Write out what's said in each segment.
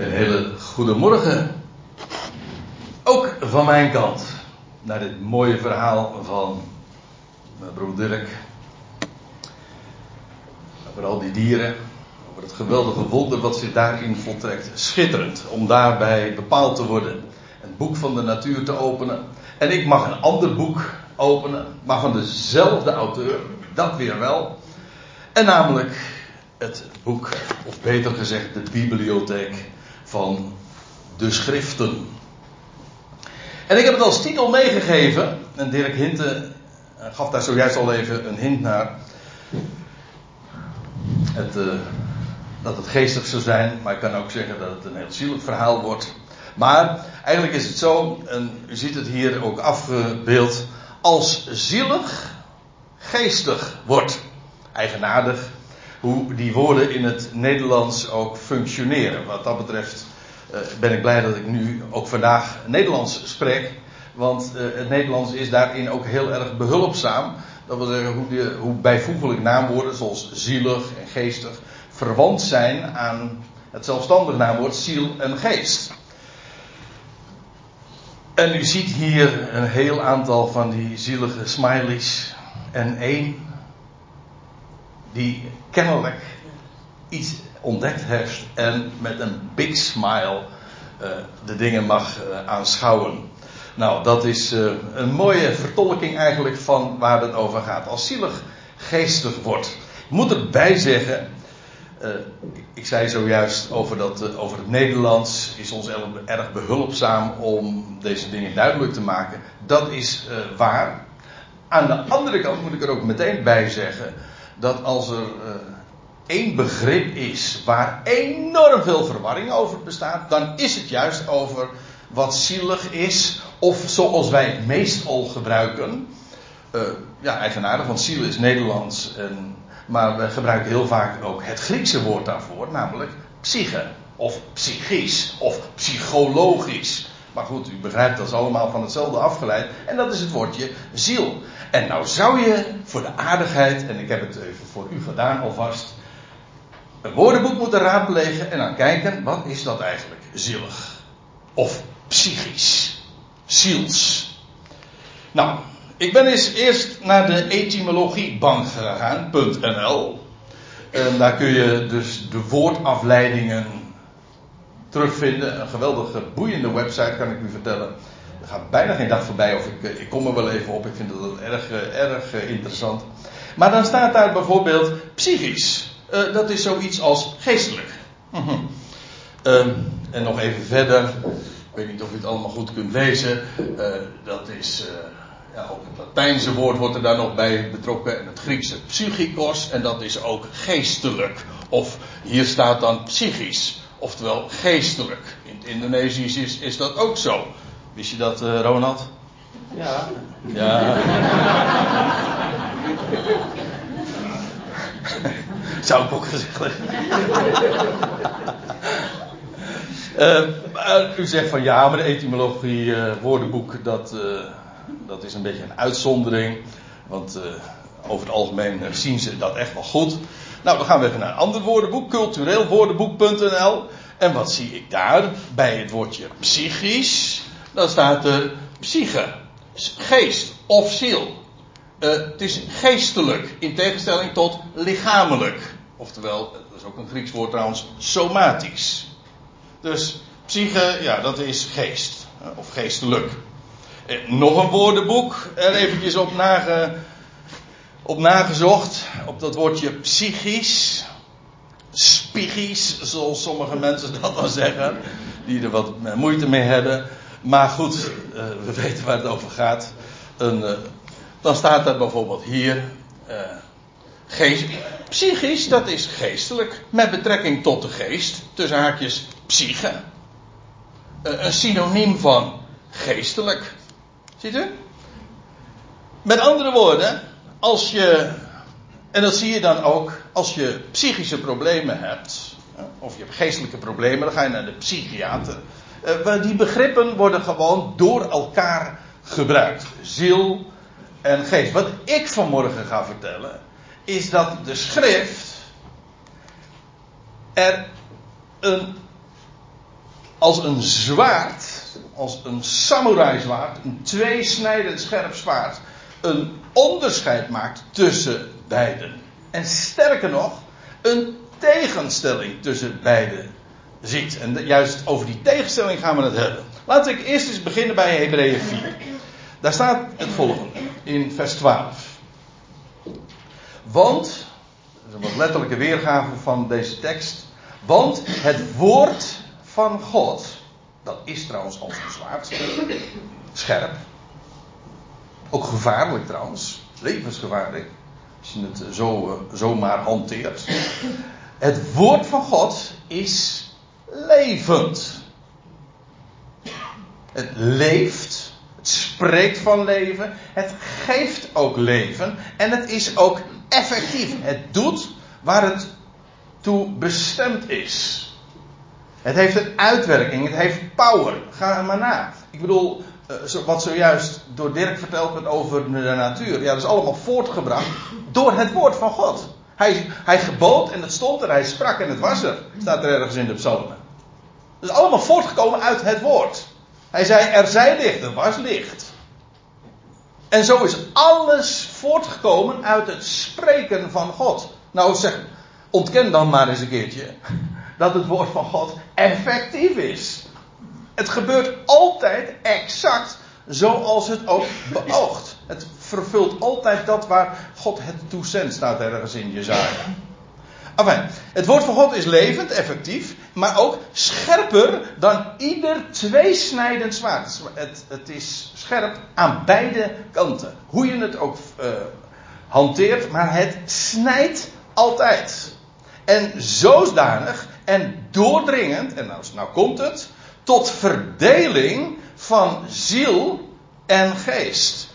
Een hele goede morgen. Ook van mijn kant. Naar dit mooie verhaal van mijn broer Dirk. Over al die dieren. Over het geweldige wonder wat zich daarin voltrekt. Schitterend om daarbij bepaald te worden. Een boek van de natuur te openen. En ik mag een ander boek openen. Maar van dezelfde auteur. Dat weer wel. En namelijk het boek, of beter gezegd de bibliotheek van de schriften. En ik heb het als titel meegegeven, en Dirk Hinte eh, gaf daar zojuist al even een hint naar. Het, uh, dat het geestig zou zijn, maar ik kan ook zeggen dat het een heel zielig verhaal wordt. Maar eigenlijk is het zo, en u ziet het hier ook afgebeeld, als zielig geestig wordt. Eigenaardig, hoe die woorden in het Nederlands ook functioneren. Wat dat betreft ben ik blij dat ik nu ook vandaag Nederlands spreek. Want uh, het Nederlands is daarin ook heel erg behulpzaam. Dat wil zeggen hoe, hoe bijvoeglijk naamwoorden zoals zielig en geestig verwant zijn aan het zelfstandig naamwoord ziel en geest. En u ziet hier een heel aantal van die zielige smileys. En één die kennelijk iets ontdekt heeft en met een big smile uh, de dingen mag uh, aanschouwen. Nou, dat is uh, een mooie vertolking eigenlijk van waar het over gaat. Als zielig geestig wordt. Ik moet erbij zeggen, ik zei zojuist over, dat, over het Nederlands is ons erg behulpzaam om deze dingen duidelijk te maken. Dat is waar. Aan de andere kant moet ik er ook meteen bij zeggen dat als er één begrip is waar enorm veel verwarring over bestaat, dan is het juist over wat zielig is, of zoals wij het meestal gebruiken. Uh, ja, eigenaardig, want ziel is Nederlands, en, maar we gebruiken heel vaak ook het Griekse woord daarvoor, namelijk psyche, of psychisch, of psychologisch. Maar goed, u begrijpt dat is allemaal van hetzelfde afgeleid. En dat is het woordje ziel. En nou zou je voor de aardigheid, en ik heb het even voor u gedaan alvast, een woordenboek moeten raadplegen en dan kijken, wat is dat eigenlijk? Zielig. Of psychisch. Ziels. Nou, ik ben eens eerst naar de etymologiebank gegaan.nl. En daar kun je dus de woordafleidingen terugvinden. Een geweldige boeiende website kan ik u vertellen. Er gaat bijna geen dag voorbij of ik, ik kom er wel even op. Ik vind dat erg, erg interessant. Maar dan staat daar bijvoorbeeld psychisch. Uh, dat is zoiets als geestelijk. -hmm. um, en nog even verder. Ik weet niet of u het allemaal goed kunt lezen. Uh, dat is. Uh, ja, ook het Latijnse woord wordt er daar nog bij betrokken. En het Griekse psychikos. En dat is ook geestelijk. Of hier staat dan psychisch. Oftewel geestelijk. In het Indonesisch is, is dat ook zo. Wist je dat, uh, Ronald? Ja. Ja. Zou ik ook hebben. uh, u zegt van ja, maar de etymologie uh, woordenboek, dat, dat is een beetje een uitzondering. Want over het algemeen zien ze dat echt wel goed. Nou, dan gaan we even naar een ander woordenboek, cultureelwoordenboek.nl. En wat zie ik daar? Bij het woordje psychisch, dan staat er psyche, geest of ziel. Uh, het is geestelijk, in tegenstelling tot lichamelijk. Oftewel, dat is ook een Grieks woord trouwens, somatisch. Dus psyche, ja, dat is geest. Of geestelijk. Nog een woordenboek, er eventjes op, nage, op nagezocht. Op dat woordje psychisch. Spichisch, zoals sommige mensen dat dan zeggen. Die er wat moeite mee hebben. Maar goed, we weten waar het over gaat. Een, dan staat er bijvoorbeeld hier. Uh, geest, psychisch, dat is geestelijk. Met betrekking tot de geest. Tussen haakjes psyche. een synoniem van geestelijk. Ziet u? Met andere woorden, als je. En dat zie je dan ook als je psychische problemen hebt. Of je hebt geestelijke problemen, dan ga je naar de psychiater. Uh, die begrippen worden gewoon door elkaar gebruikt. Ziel en geest. Wat ik vanmorgen ga vertellen, is dat de schrift er een als een zwaard, als een samurai zwaard, een tweesnijdend scherp zwaard, een onderscheid maakt tussen beiden. En sterker nog, een tegenstelling tussen beiden ziet. En juist over die tegenstelling gaan we het hebben. Laten we eerst eens beginnen bij Hebreeën 4. Daar staat het volgende in vers 12. Want, dat is een wat letterlijke weergave van deze tekst. Want het woord van God, dat is trouwens als een zwaard, scherp. Ook gevaarlijk trouwens, levensgevaarlijk. Als je het zo, eh, zomaar hanteert. Het woord van God is levend. Het leeft. Spreekt van leven. Het geeft ook leven. En het is ook effectief. Het doet waar het toe bestemd is. Het heeft een uitwerking. Het heeft power. Ga maar na. Ik bedoel, eh, wat zojuist door Dirk verteld werd over de natuur. Ja, dat is allemaal voortgebracht door het woord van God. Hij, hij gebood en het stond er. Hij sprak en het was er. Staat er ergens in de psalmen. Dat is allemaal voortgekomen uit het woord. Hij zei, er zij licht, er was licht. En zo is alles voortgekomen uit het spreken van God. Nou zeg, ontken dan maar eens een keertje dat het woord van God effectief is. Het gebeurt altijd exact zoals het ook beoogt. Het vervult altijd dat waar God het toezendt, staat ergens in Jezaja. Enfin, het woord van God is levend, effectief, maar ook scherper dan ieder tweesnijdend zwaard. Het, het is scherp aan beide kanten. Hoe je het ook uh, hanteert, maar het snijdt altijd. En zodanig en doordringend, en nou, nou komt het, tot verdeling van ziel en geest.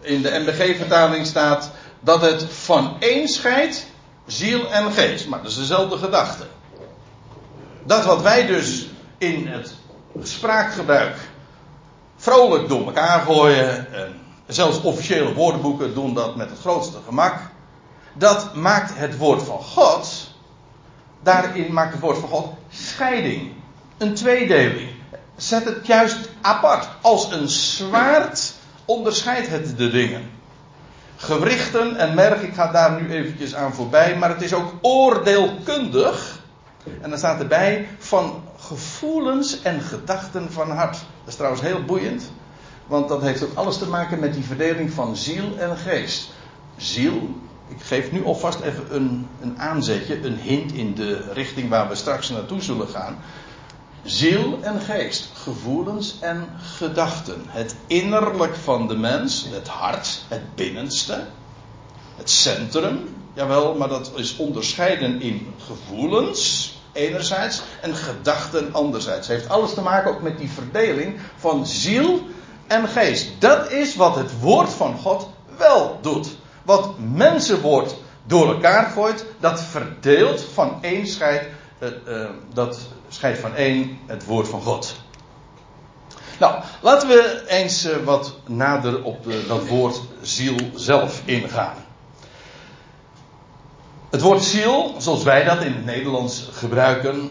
In de MBG-vertaling staat dat het van één scheidt ziel en geest. Maar dat is dezelfde gedachte. Dat wat wij dus in het spraakgebruik vrolijk door elkaar gooien. En zelfs officiële woordenboeken doen dat met het grootste gemak. Dat maakt het woord van God. Daarin maakt het woord van God scheiding. Een tweedeling. Zet het juist apart. Als een zwaard onderscheidt het de dingen gewrichten en merk, ik ga daar nu eventjes aan voorbij, maar het is ook oordeelkundig. En dan staat erbij van gevoelens en gedachten van hart. Dat is trouwens heel boeiend, want dat heeft ook alles te maken met die verdeling van ziel en geest. Ziel, ik geef nu alvast even een, een aanzetje, een hint in de richting waar we straks naartoe zullen gaan. Ziel en geest, gevoelens en gedachten. Het innerlijk van de mens, het hart, het binnenste, het centrum. Jawel, maar dat is onderscheiden in gevoelens enerzijds en gedachten anderzijds. Het heeft alles te maken ook met die verdeling van ziel en geest. Dat is wat het woord van God wel doet. Wat mensenwoord door elkaar gooit, dat verdeelt van één scheid, uh, uh, dat scheidt van één het woord van God. Nou, laten we eens uh, wat nader op de, dat woord ziel zelf ingaan. Het woord ziel, zoals wij dat in het Nederlands gebruiken,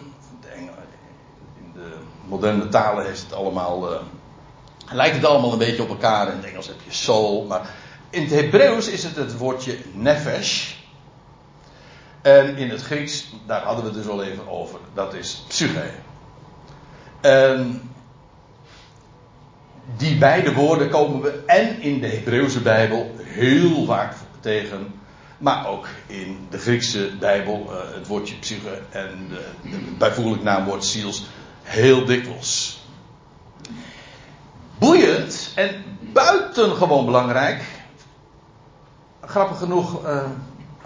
in de moderne talen is het allemaal, uh, lijkt het allemaal een beetje op elkaar. In het Engels heb je soul, maar in het Hebreeuws is het het woordje nefesh. En in het Grieks, daar hadden we het dus al even over, dat is psyche. En die beide woorden komen we en in de Hebreeuwse Bijbel heel vaak tegen, maar ook in de Griekse Bijbel, uh, het woordje psyche en de bijvoeglijk naamwoord ziels, heel dikwijls. Boeiend en buitengewoon belangrijk. Grappig genoeg. Uh,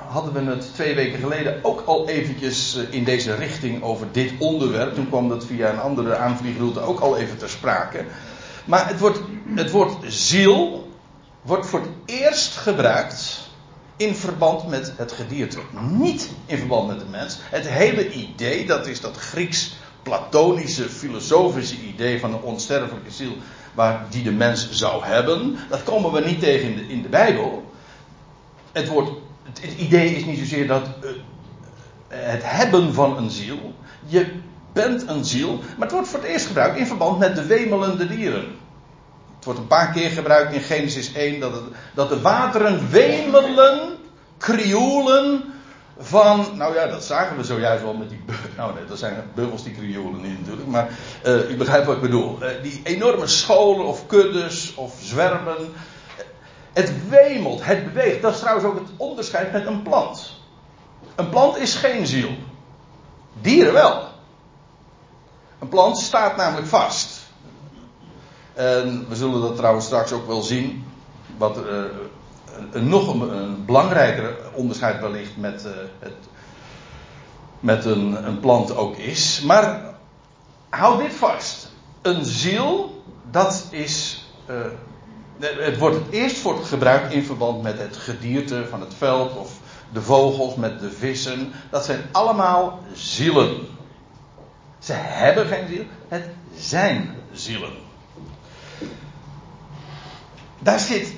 hadden we het twee weken geleden ook al eventjes eh, in deze richting over dit onderwerp. Toen kwam dat via een andere aanvliegroute ook al even ter sprake. Maar het woord, het ziel wordt voor het eerst gebruikt in verband met het gedierte. Niet in verband met de mens. Het hele idee, dat is dat Grieks-Platonische filosofische idee van een onsterfelijke ziel waar die de mens zou hebben. Dat komen we niet tegen in de, in de Bijbel. Het woord het, idee is niet zozeer dat uh, het hebben van een ziel. Je bent een ziel. Maar het wordt voor het eerst gebruikt in verband met de wemelende dieren. Het wordt een paar keer gebruikt in Genesis 1 dat, het, dat de wateren wemelen, krioelen van, nou ja, dat zagen we zojuist wel met die, nou nee, dat zijn buffels die krioelen niet natuurlijk, maar uh, u begrijpt wat ik bedoel. Die enorme scholen of kuddes of zwermen. Het wemelt, het beweegt. Dat is trouwens ook het onderscheid met een plant. Een plant is geen ziel. Dieren wel. Een plant staat namelijk vast. En we zullen dat trouwens straks ook wel zien. Wat uh, een, nog een, belangrijker onderscheid wellicht met, uh, het, met een, een plant ook is. Maar hou dit vast. Een ziel, dat is. Uh, het wordt het eerst voor gebruikt in verband met het gedierte van het veld of de vogels met de vissen. Dat zijn allemaal zielen. Ze hebben geen ziel, het zijn zielen. Daar zit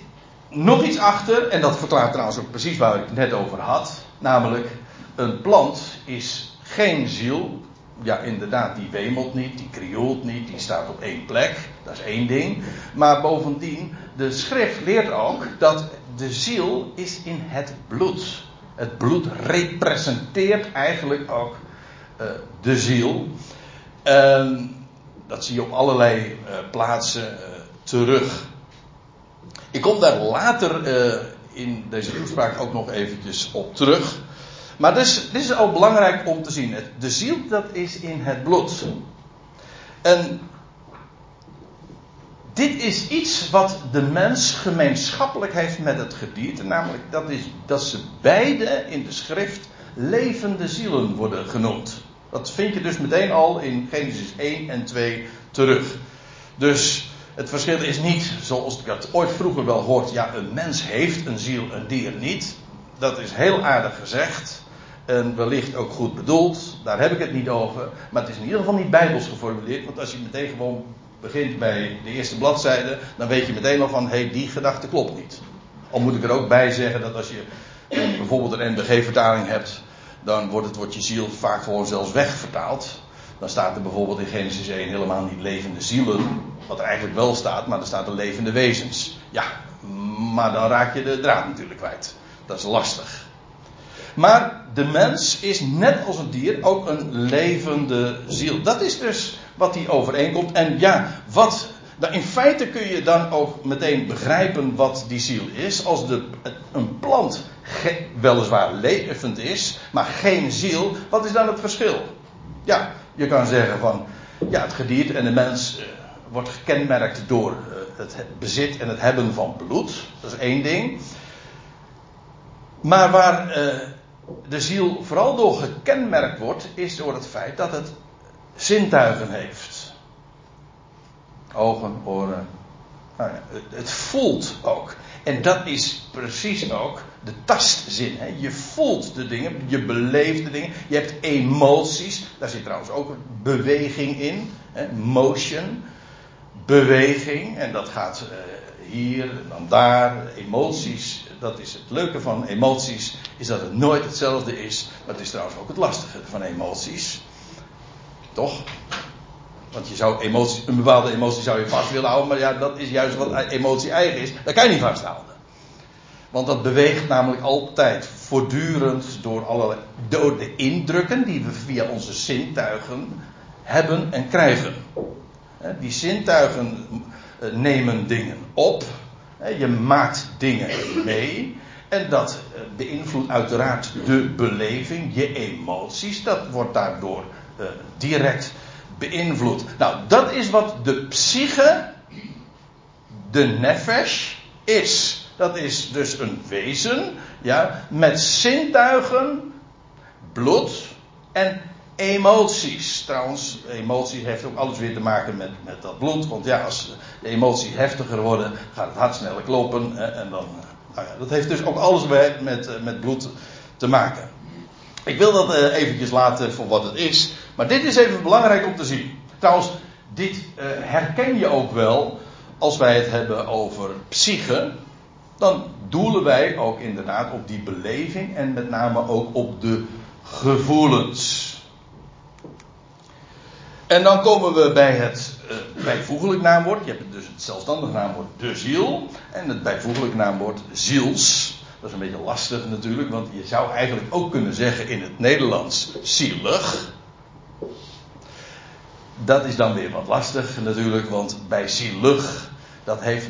nog iets achter, en dat verklaart trouwens ook precies waar ik het net over had. Namelijk, een plant is geen ziel. Ja, inderdaad, die wemelt niet, die krioelt niet, die staat op één plek. Dat is één ding. Maar bovendien, de schrift leert ook dat de ziel is in het bloed. Het bloed representeert eigenlijk ook uh, de ziel. Uh, dat zie je op allerlei uh, plaatsen uh, terug. Ik kom daar later in deze toespraak ook nog eventjes op terug. Maar dus, dit is al belangrijk om te zien. De ziel, dat is in het bloed. En dit is iets wat de mens gemeenschappelijk heeft met het gedierte. Namelijk dat, is, dat ze beide in de schrift levende zielen worden genoemd. Dat vind je dus meteen al in Genesis 1 en 2 terug. Dus het verschil is niet, zoals ik dat ooit vroeger wel hoort, ja, een mens heeft een ziel, een dier niet. Dat is heel aardig gezegd. En wellicht ook goed bedoeld, daar heb ik het niet over. Maar het is in ieder geval niet bijbels geformuleerd, want als je meteen gewoon begint bij de eerste bladzijde, dan weet je meteen al van, hé, hey, die gedachte klopt niet. Al moet ik er ook bij zeggen dat als je bijvoorbeeld een NBG-vertaling hebt, dan wordt het woordje ziel vaak gewoon zelfs wegvertaald. Dan staat er bijvoorbeeld in Genesis 1 helemaal niet levende zielen, wat er eigenlijk wel staat, maar er staat er levende wezens. Ja, maar dan raak je de draad natuurlijk kwijt. Dat is lastig. Maar de mens is net als een dier ook een levende ziel. Dat is dus wat die overeenkomt. En ja, wat. Nou in feite kun je dan ook meteen begrijpen wat die ziel is. Als de, een plant weliswaar levend is, maar geen ziel, wat is dan het verschil? Ja, je kan zeggen van. Ja, het gedierte en de mens uh, wordt gekenmerkt door uh, het bezit en het hebben van bloed. Dat is één ding. Maar waar uh, de ziel vooral door gekenmerkt wordt, is door het feit dat het zintuigen heeft. Ogen, oren. Nou ja, het, voelt ook. En dat is precies ook de tastzin. Hè? Je voelt de dingen, je beleeft de dingen, je hebt emoties. Daar zit trouwens ook beweging in. Hè? Motion, beweging. En dat gaat uh, hier en dan daar. Emoties, dat is het leuke van emoties, is dat het nooit hetzelfde is. Dat is trouwens ook het lastige van emoties. Toch? Want je zou emotie, een bepaalde emotie zou je vast willen houden, maar ja, dat is juist wat emotie eigen is. Dat kan je niet vasthouden. Want dat beweegt namelijk altijd voortdurend door, allerlei, door de indrukken die we via onze zintuigen hebben en krijgen. Die zintuigen eh, nemen dingen op. Je maakt dingen mee. En dat eh, beïnvloedt uiteraard de beleving, je emoties. Dat wordt daardoor uh, direct beïnvloed. Nou, dat is wat de psyche, de nefesh, is. Dat is dus een wezen, ja, met zintuigen, bloed en emoties. Trouwens, emoties heeft ook alles weer te maken met, met dat bloed. Want ja, als de emoties heftiger worden, gaat het hart sneller kloppen. En dan, nou ja, dat heeft dus ook alles met, met, met bloed te maken. Ik wil dat uh, eventjes laten voor wat het is. Maar dit is even belangrijk om te zien. Trouwens, dit uh, herken je ook wel als wij het hebben over psyche. Dan doelen wij ook inderdaad op die beleving en met name ook op de gevoelens. En dan komen we bij het uh, bijvoeglijk naamwoord. Je hebt dus het zelfstandig naamwoord de ziel. En het bijvoeglijk naamwoord ziels. Dat is een beetje lastig natuurlijk, want je zou eigenlijk ook kunnen zeggen in het Nederlands zielig. Dat is dan weer wat lastig natuurlijk, want bij zielig, dat heeft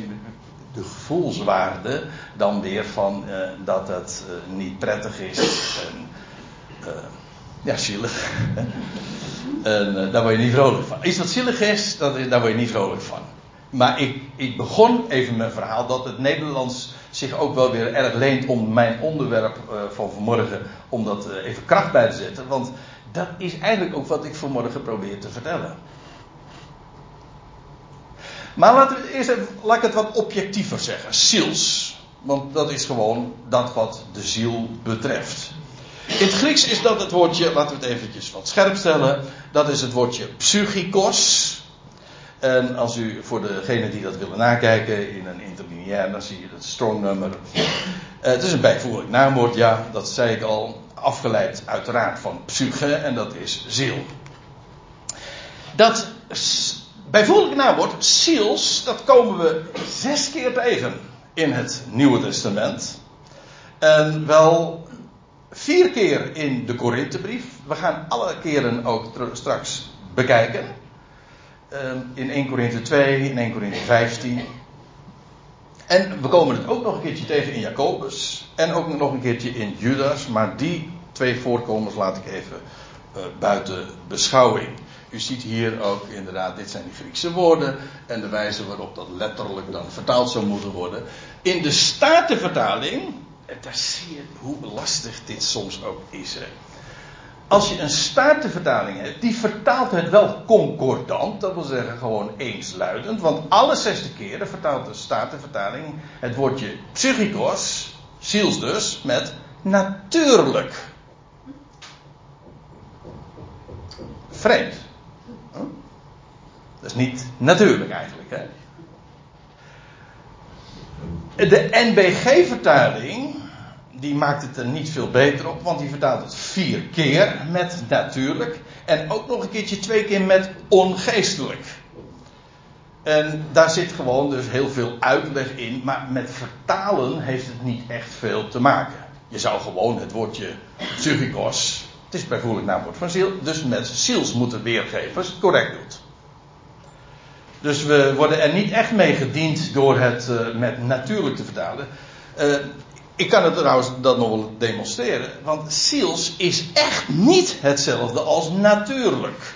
de gevoelswaarde dan weer van uh, dat het uh, niet prettig is. En, uh, ja, zielig. en daar word je niet vrolijk van. Iets wat zielig is, dat, daar word je niet vrolijk van. Maar ik, ik begon even mijn verhaal dat het Nederlands zich ook wel weer erg leent om mijn onderwerp van vanmorgen, om dat even kracht bij te zetten. Want dat is eigenlijk ook wat ik vanmorgen probeer te vertellen. Maar laten we eerst even, laat ik het wat objectiever zeggen. Ziels. Want dat is gewoon dat wat de ziel betreft. In het Grieks is dat het woordje, laten we het eventjes wat scherp stellen. Dat is het woordje psychikos. En als u voor degenen die dat willen nakijken in een interlineair, dan zie je het strong nummer. Uh, het is een bijvoeglijk naamwoord, ja, dat zei ik al. Afgeleid uiteraard van psyche en dat is ziel. Dat bijvoeglijk naamwoord, ziels, dat komen we zes keer tegen in het Nieuwe Testament. En wel vier keer in de Korinthebrief. We gaan alle keren ook straks bekijken. Ehm, in 1 Korinthe 2, in 1 Korinthe 15. En we komen het ook nog een keertje tegen in Jacobus. En ook nog een keertje in Judas. Maar die twee voorkomens laat ik even uh, buiten beschouwing. U ziet hier ook inderdaad, dit zijn die Griekse woorden en de wijze waarop dat letterlijk dan vertaald zou moeten worden. In de Statenvertaling, daar zie je hoe lastig dit soms ook is. Als je een Statenvertaling hebt, die vertaalt het wel concordant, dat wil zeggen gewoon eensluidend, want alle zesde keren vertaalt de Statenvertaling het woordje psychikos, ziels dus, met natuurlijk. Vreemd. Dat is niet natuurlijk eigenlijk. Hè? De NBG-vertaling, die maakt het er niet veel beter op, want die vertaalt het vier keer met natuurlijk. En ook nog een keertje twee keer met ongeestelijk. En daar zit gewoon dus heel veel uitleg in, maar met vertalen heeft het niet echt veel te maken. Je zou gewoon het woordje psychikos, het is bijvoorbeeld naamwoord van ziel, dus met ziels moeten weergeven als het correct doet. Dus we worden er niet echt mee gediend door het uh, met natuurlijk te vertalen. Uh, ik kan het trouwens dat nog wel demonstreren. Want ziels is echt niet hetzelfde als natuurlijk.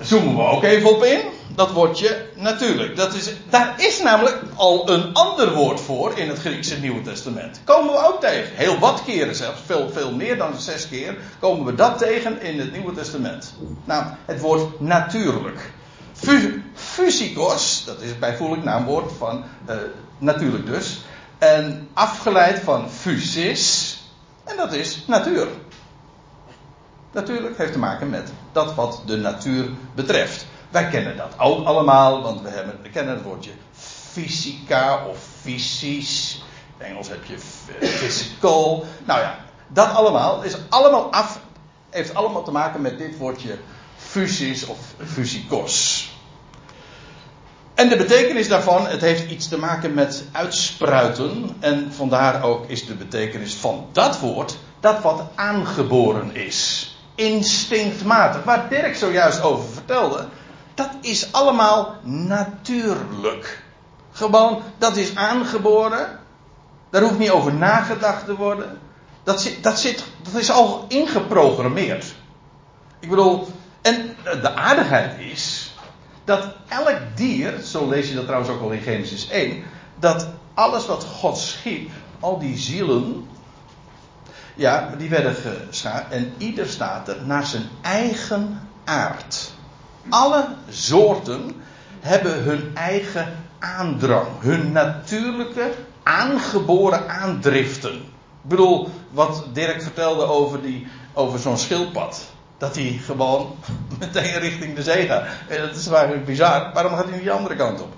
Zoomen we ook even op in. Dat woordje natuurlijk. Dat is, daar is namelijk al een ander woord voor in het Griekse Nieuwe Testament. Komen we ook tegen. Heel wat keren zelfs. Veel, veel meer dan zes keer. Komen we dat tegen in het Nieuwe Testament. Nou, het woord natuurlijk. Fysikos, dat is bijvoeglijk naamwoord van uh, natuurlijk dus. En afgeleid van physis. En dat is natuur. Natuurlijk heeft te maken met dat wat de natuur betreft. Wij kennen dat ook allemaal, want we, hebben, we kennen het woordje fysica of fysisch. In Engels heb je physical. Nou ja, dat allemaal is allemaal af, heeft allemaal te maken met dit woordje fysis of fysikos. En de betekenis daarvan, het heeft iets te maken met uitspruiten. En vandaar ook is de betekenis van dat woord dat wat aangeboren is. Instinctmatig. Waar Dirk zojuist over vertelde dat is allemaal natuurlijk. Gewoon, dat is aangeboren. Daar hoeft niet over nagedacht te worden. Dat, zit, dat, zit, dat is al ingeprogrammeerd. Ik bedoel, en de aardigheid is dat elk dier, zo lees je dat trouwens ook al in Genesis 1, dat alles wat God schiep, al die zielen, ja, die werden geschapen en ieder staat er naar zijn eigen aard. Alle soorten hebben hun eigen aandrang, hun natuurlijke aangeboren aandriften. Ik bedoel, wat Dirk vertelde over, die, over zo'n schildpad. Dat hij gewoon meteen richting de zee gaat. Dat is eigenlijk bizar. Waarom gaat hij niet de andere kant op?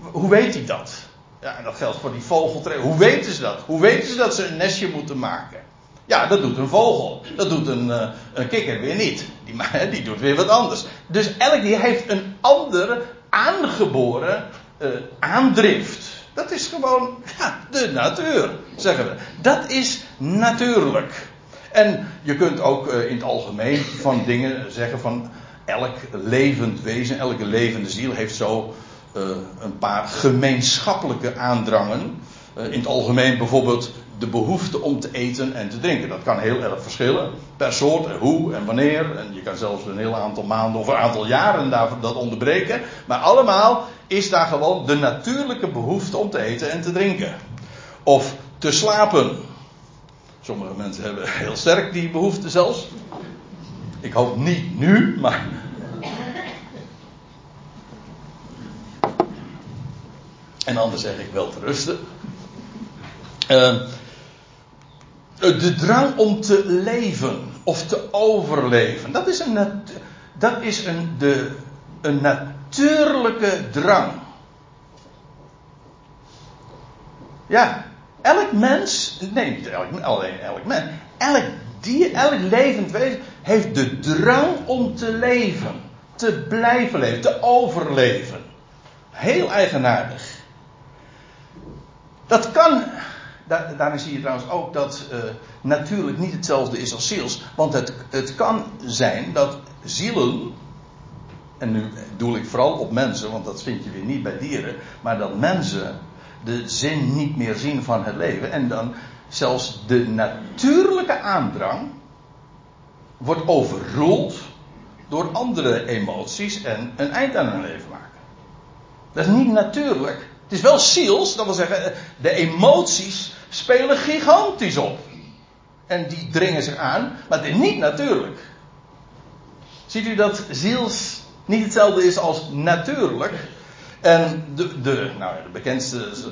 Hoe weet hij dat? Ja, en dat geldt voor die vogeltrein. Hoe weten ze dat? Hoe weten ze dat ze een nestje moeten maken? Ja, dat doet een vogel. Dat doet een, uh, een kikker weer niet. Die, die doet weer wat anders. Dus elk die heeft een andere aangeboren uh, aandrift. Dat is gewoon ja, de natuur, zeggen we. Dat is natuurlijk. En je kunt ook uh, in het algemeen van dingen zeggen van elk levend wezen, elke levende ziel heeft zo uh, een paar gemeenschappelijke aandrangen. Uh, in het algemeen bijvoorbeeld de behoefte om te eten en te drinken. Dat kan heel erg verschillen. Per soort en hoe en wanneer. En je kan zelfs een heel aantal maanden of een aantal jaren daar, dat onderbreken. Maar allemaal is daar gewoon de natuurlijke behoefte om te eten en te drinken. Of te slapen. Sommige mensen hebben heel sterk die behoefte zelfs. Ik hoop niet nu, maar. En anders zeg ik wel te rusten. Uh, de drang om te leven of te overleven. Dat is een, dat is een, de, een natuurlijke drang. Ja, elk mens, nee, niet elk, alleen elk mens, elk dier, elk levend wezen heeft de drang om te leven, te blijven leven, te overleven. Heel eigenaardig. Dat kan daar, daarin zie je trouwens ook dat uh, natuurlijk niet hetzelfde is als ziels. Want het, het kan zijn dat zielen. En nu doel ik vooral op mensen, want dat vind je weer niet bij dieren. Maar dat mensen de zin niet meer zien van het leven. En dan zelfs de natuurlijke aandrang wordt overroeld door andere emoties en een eind aan hun leven maken. Dat is niet natuurlijk. Het is wel ziels, dat wil zeggen, de emoties spelen gigantisch op. En die dringen zich aan, maar het is niet natuurlijk. Ziet u dat ziels niet hetzelfde is als natuurlijk? En de, de, nou, de bekendste uh,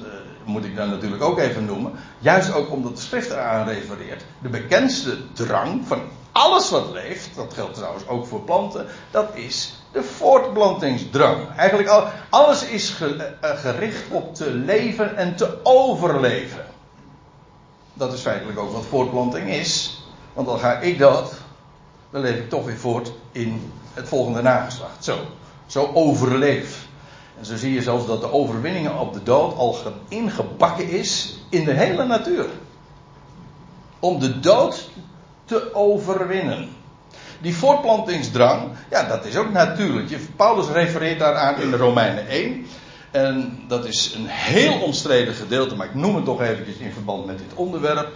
moet ik dan natuurlijk ook even noemen. Juist ook omdat de schrift eraan refereert. De bekendste drang van alles wat leeft, dat geldt trouwens ook voor planten, dat is de voortplantingsdrang. Eigenlijk al, alles is ge, uh, gericht op te leven en te overleven. Dat is feitelijk ook wat voortplanting is. Want al ga ik dat, dan leef ik toch weer voort in het volgende nageslacht. Zo, zo overleef. En zo zie je zelfs dat de overwinningen op de dood al ingebakken is in de hele natuur. Om de dood te overwinnen. Die voortplantingsdrang, ja, dat is ook natuurlijk. Paulus refereert daaraan in de Romeinen 1. En dat is een heel omstreden gedeelte, maar ik noem het toch eventjes in verband met dit onderwerp.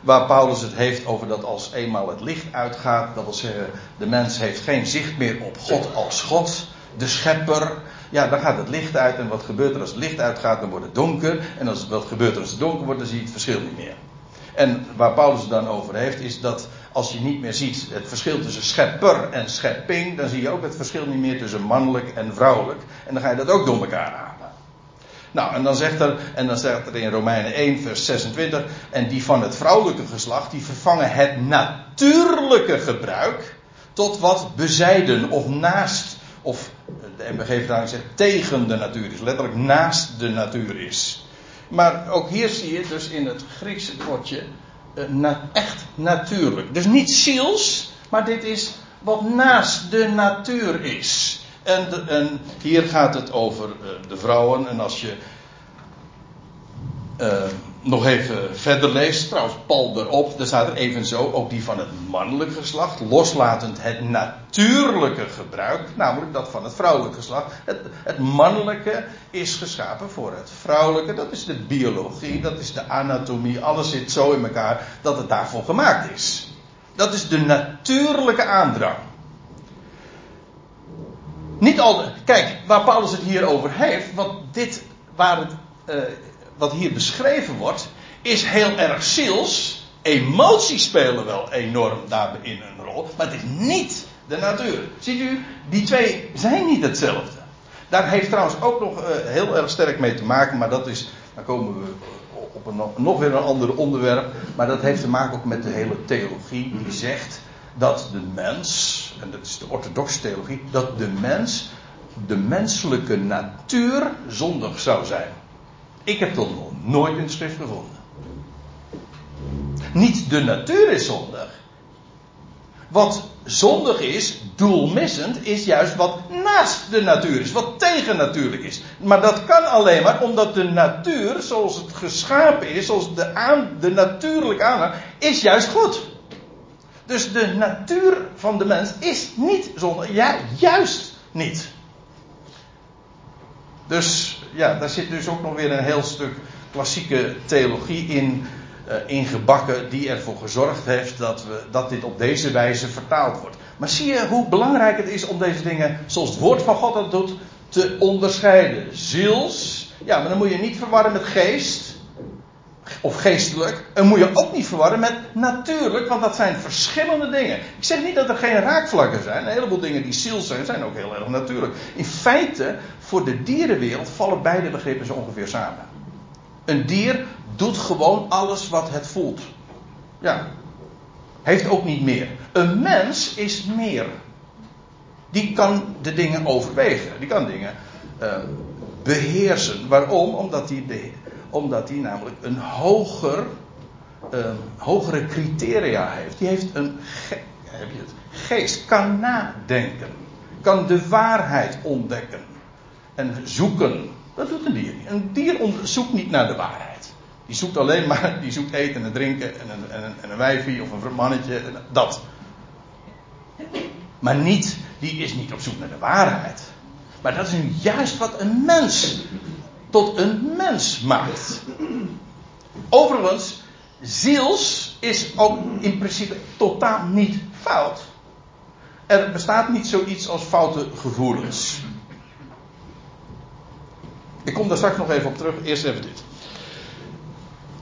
Waar Paulus het heeft over dat als eenmaal het licht uitgaat, dat wil zeggen, de mens heeft geen zicht meer op God als God, de schepper. Ja, dan gaat het licht uit en wat gebeurt er als het licht uitgaat, dan wordt het donker. En als, wat gebeurt er als het donker wordt, dan zie je het verschil niet meer. En waar Paulus het dan over heeft, is dat als je niet meer ziet het verschil tussen schepper en schepping, dan zie je ook het verschil niet meer tussen mannelijk en vrouwelijk. En dan ga je dat ook door elkaar halen. Nou, en dan zegt er, en dan zegt er in Romeinen 1, vers 26, en die van het vrouwelijke geslacht, die vervangen het natuurlijke gebruik tot wat bezijden of naast, of de MBG-vertaling zegt tegen de natuur is, letterlijk naast de natuur is. Maar ook hier zie je dus in het Griekse woordje na, echt natuurlijk. Dus niet ziels, maar dit is wat naast de natuur is. En, en hier gaat het over uh, de vrouwen. En als je uh, nog even verder leest, trouwens, Paul erop, daar staat er evenzo ook die van het mannelijk geslacht, loslatend het natuurlijke gebruik, namelijk dat van het vrouwelijke geslacht. Het, het mannelijke is geschapen voor het vrouwelijke, dat is de biologie, dat is de anatomie, alles zit zo in elkaar dat het daarvoor gemaakt is. Dat is de natuurlijke aandrang. Niet al. Kijk, waar Paulus het hier over heeft, want dit, waar het, uh, wat hier beschreven wordt, is heel erg ziels. Emoties spelen wel enorm daarin een rol, maar het is niet de natuur. Ziet u, die twee zijn niet hetzelfde. Daar heeft trouwens ook nog uh, heel erg sterk mee te maken, maar dat is, dan komen we op een, nog weer een ander onderwerp, maar dat heeft te maken ook met de hele theologie die zegt dat de mens, en dat is de orthodoxe theologie, dat de mens, de menselijke natuur zondig zou zijn. Ik heb dat nog nooit in de schrift gevonden. Niet de natuur is zondig. Wat zondig is, doelmissend, is juist wat naast de natuur is, wat tegennatuurlijk is. Maar dat kan alleen maar omdat de natuur, zoals het geschapen is, zoals de, de natuurlijke aanleg, is juist goed. Dus de natuur van de mens is niet zondig. Ja, juist niet. Dus ja, daar zit dus ook nog weer een heel stuk klassieke theologie in uh, ingebakken die ervoor gezorgd heeft dat, we, dat dit op deze wijze vertaald wordt. Maar zie je hoe belangrijk het is om deze dingen, zoals het woord van God dat doet, te onderscheiden. Ziels, ja, maar dan moet je niet verwarren met geest. Of geestelijk. En moet je ook niet verwarren met natuurlijk, want dat zijn verschillende dingen. Ik zeg niet dat er geen raakvlakken zijn. Een heleboel dingen die ziels zijn, zijn ook heel erg natuurlijk. In feite, voor de dierenwereld vallen beide begrippen zo ongeveer samen. Een dier doet gewoon alles wat het voelt. Ja. Heeft ook niet meer. Een mens is meer. Die kan de dingen overwegen. Die kan dingen uh, beheersen. Waarom? Omdat hij, omdat hij namelijk een hoger, uh, hogere criteria heeft. Die heeft een heb je het, geest. Kan nadenken. Kan de waarheid ontdekken. En zoeken. Dat doet een dier niet. Een dier zoekt niet naar de waarheid. Die zoekt alleen maar, die zoekt eten en drinken en een, en en een wijfie of een mannetje, dat. Maar niet, die is niet op zoek naar de waarheid. Maar dat is nu juist wat een mens tot een mens maakt. Overigens, ziels is ook in principe totaal niet fout. Er bestaat niet zoiets als foute gevoelens. Ik kom daar straks nog even op terug. Eerst even dit.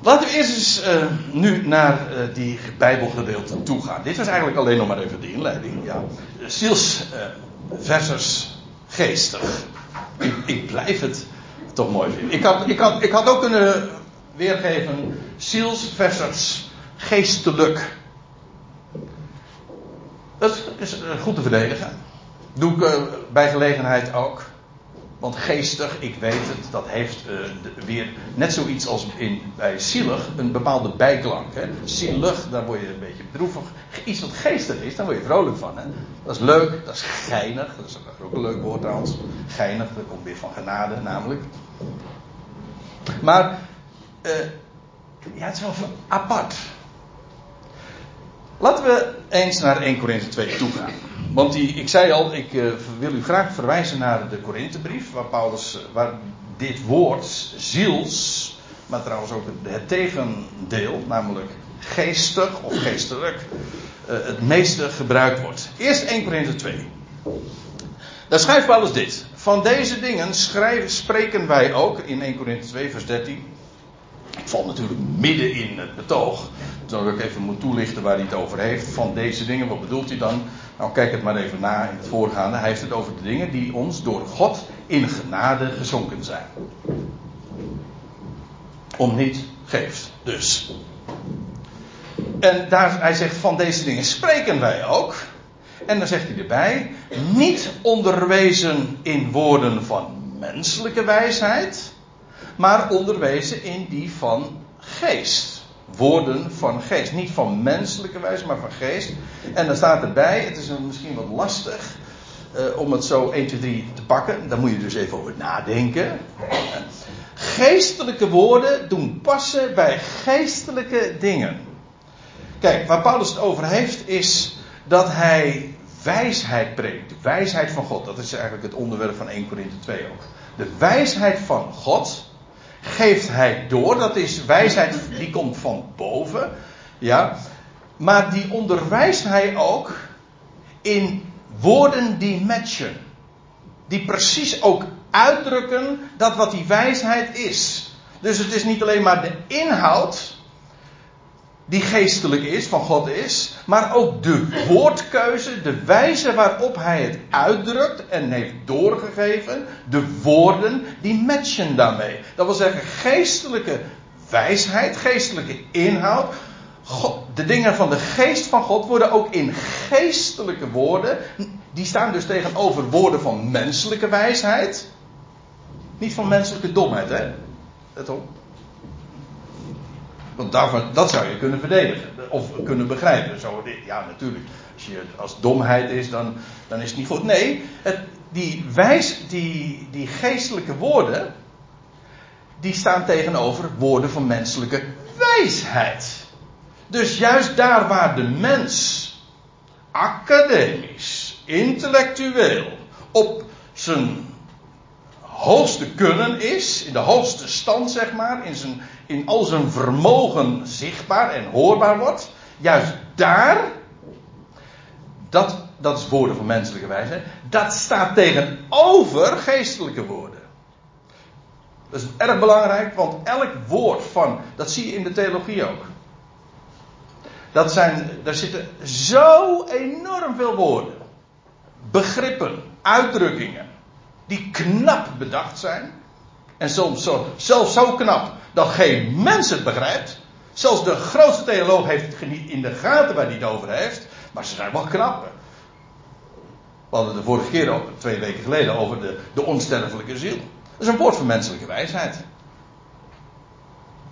Laten we eerst eens uh, nu naar uh, die Bijbelgedeelte toe gaan. Dit was eigenlijk alleen nog maar even de inleiding. Ja. Ziels uh, versus geestig. Ik, ik, blijf het toch mooi vinden. Ik had, ik, had, ik had ook kunnen weergeven ziels versus geestelijk. Dat is goed te verdedigen. Doe ik bij gelegenheid ook. Want geestig, ik weet het, dat heeft uh, weer net zoiets als in, bij zielig een bepaalde bijklank. Hè? Zielig, daar word je een beetje bedroevig. Iets wat geestig is, daar word je vrolijk van. Hè? Dat is leuk, dat is geinig. Dat is ook een leuk woord trouwens. Geinig, dat komt weer van genade namelijk. Maar, uh, ja, het is wel apart. Laten we eens naar 1 Korinthe 2 toe gaan. Want ik zei al, ik uh, wil u graag verwijzen naar de Korinthebrief, waar Paulus, waar dit woord ziels, maar trouwens ook het, tegendeel, namelijk geestig of geestelijk, uh, het meeste gebruikt wordt. Eerst 1 Korinthe 2. Daar schrijft Paulus dit. Van deze dingen spreken wij ook in 1 Korinthe 2 vers 13. Ik val natuurlijk midden in het betoog. Terwijl ik even moet toelichten waar hij het over heeft. Van deze dingen, wat bedoelt hij dan? Nou, kijk het maar even na in het voorgaande. Hij heeft het over de dingen die ons door God in genade gezonken zijn. Om niet geeft, dus. En daar, hij zegt van deze dingen spreken wij ook. En dan zegt hij erbij, niet onderwezen in woorden van menselijke wijsheid, maar onderwezen in die van geest woorden van geest. Niet van menselijke wijze, maar van geest. En dan staat erbij, het is misschien wat lastig uh, om het zo 1, 2, 3 te pakken. Daar moet je dus even over nadenken. Geestelijke woorden doen passen bij geestelijke dingen. Kijk, waar Paulus het over heeft is dat hij wijsheid preekt. De wijsheid van God. Dat is eigenlijk het onderwerp van 1 Korinthe 2 ook. De wijsheid van God geeft hij door. Dat is wijsheid die komt van boven. Ja. Maar die onderwijst hij ook in woorden die matchen. Die precies ook uitdrukken dat wat die wijsheid is. Dus het is niet alleen maar de inhoud die geestelijk is, van God is, maar ook de woordkeuze, de wijze waarop hij het uitdrukt en heeft doorgegeven, de woorden die matchen daarmee. Dat wil zeggen, geestelijke wijsheid, geestelijke inhoud, God, de dingen van de geest van God worden ook in geestelijke woorden, die staan dus tegenover woorden van menselijke wijsheid, niet van menselijke domheid, hè? Let op. Want daarvan, dat zou je kunnen verdedigen. Of kunnen begrijpen. Zo, ja, natuurlijk. Als, je, als domheid is, dan, dan is het niet goed. Nee, het, die, wijs, die, die geestelijke woorden. die staan tegenover woorden van menselijke wijsheid. Dus juist daar waar de mens academisch, intellectueel, op zijn hoogste kunnen is, in de hoogste stand zeg maar, in, zijn, in al zijn vermogen zichtbaar en hoorbaar wordt, juist daar, dat, dat is woorden van menselijke wijsheid, dat staat tegenover geestelijke woorden. Dat is erg belangrijk, want elk woord van, dat zie je in de theologie ook. Dat zijn, daar zitten zo enorm veel woorden, begrippen, uitdrukkingen, die knap bedacht zijn. En soms zo, zelfs zo knap dat geen mens het begrijpt. Zelfs de grootste theoloog heeft het niet in de gaten waar hij het over heeft. Maar ze zijn wel knap. We hadden de vorige keer, twee weken geleden, over de, de onsterfelijke ziel. Dat is een woord van menselijke wijsheid.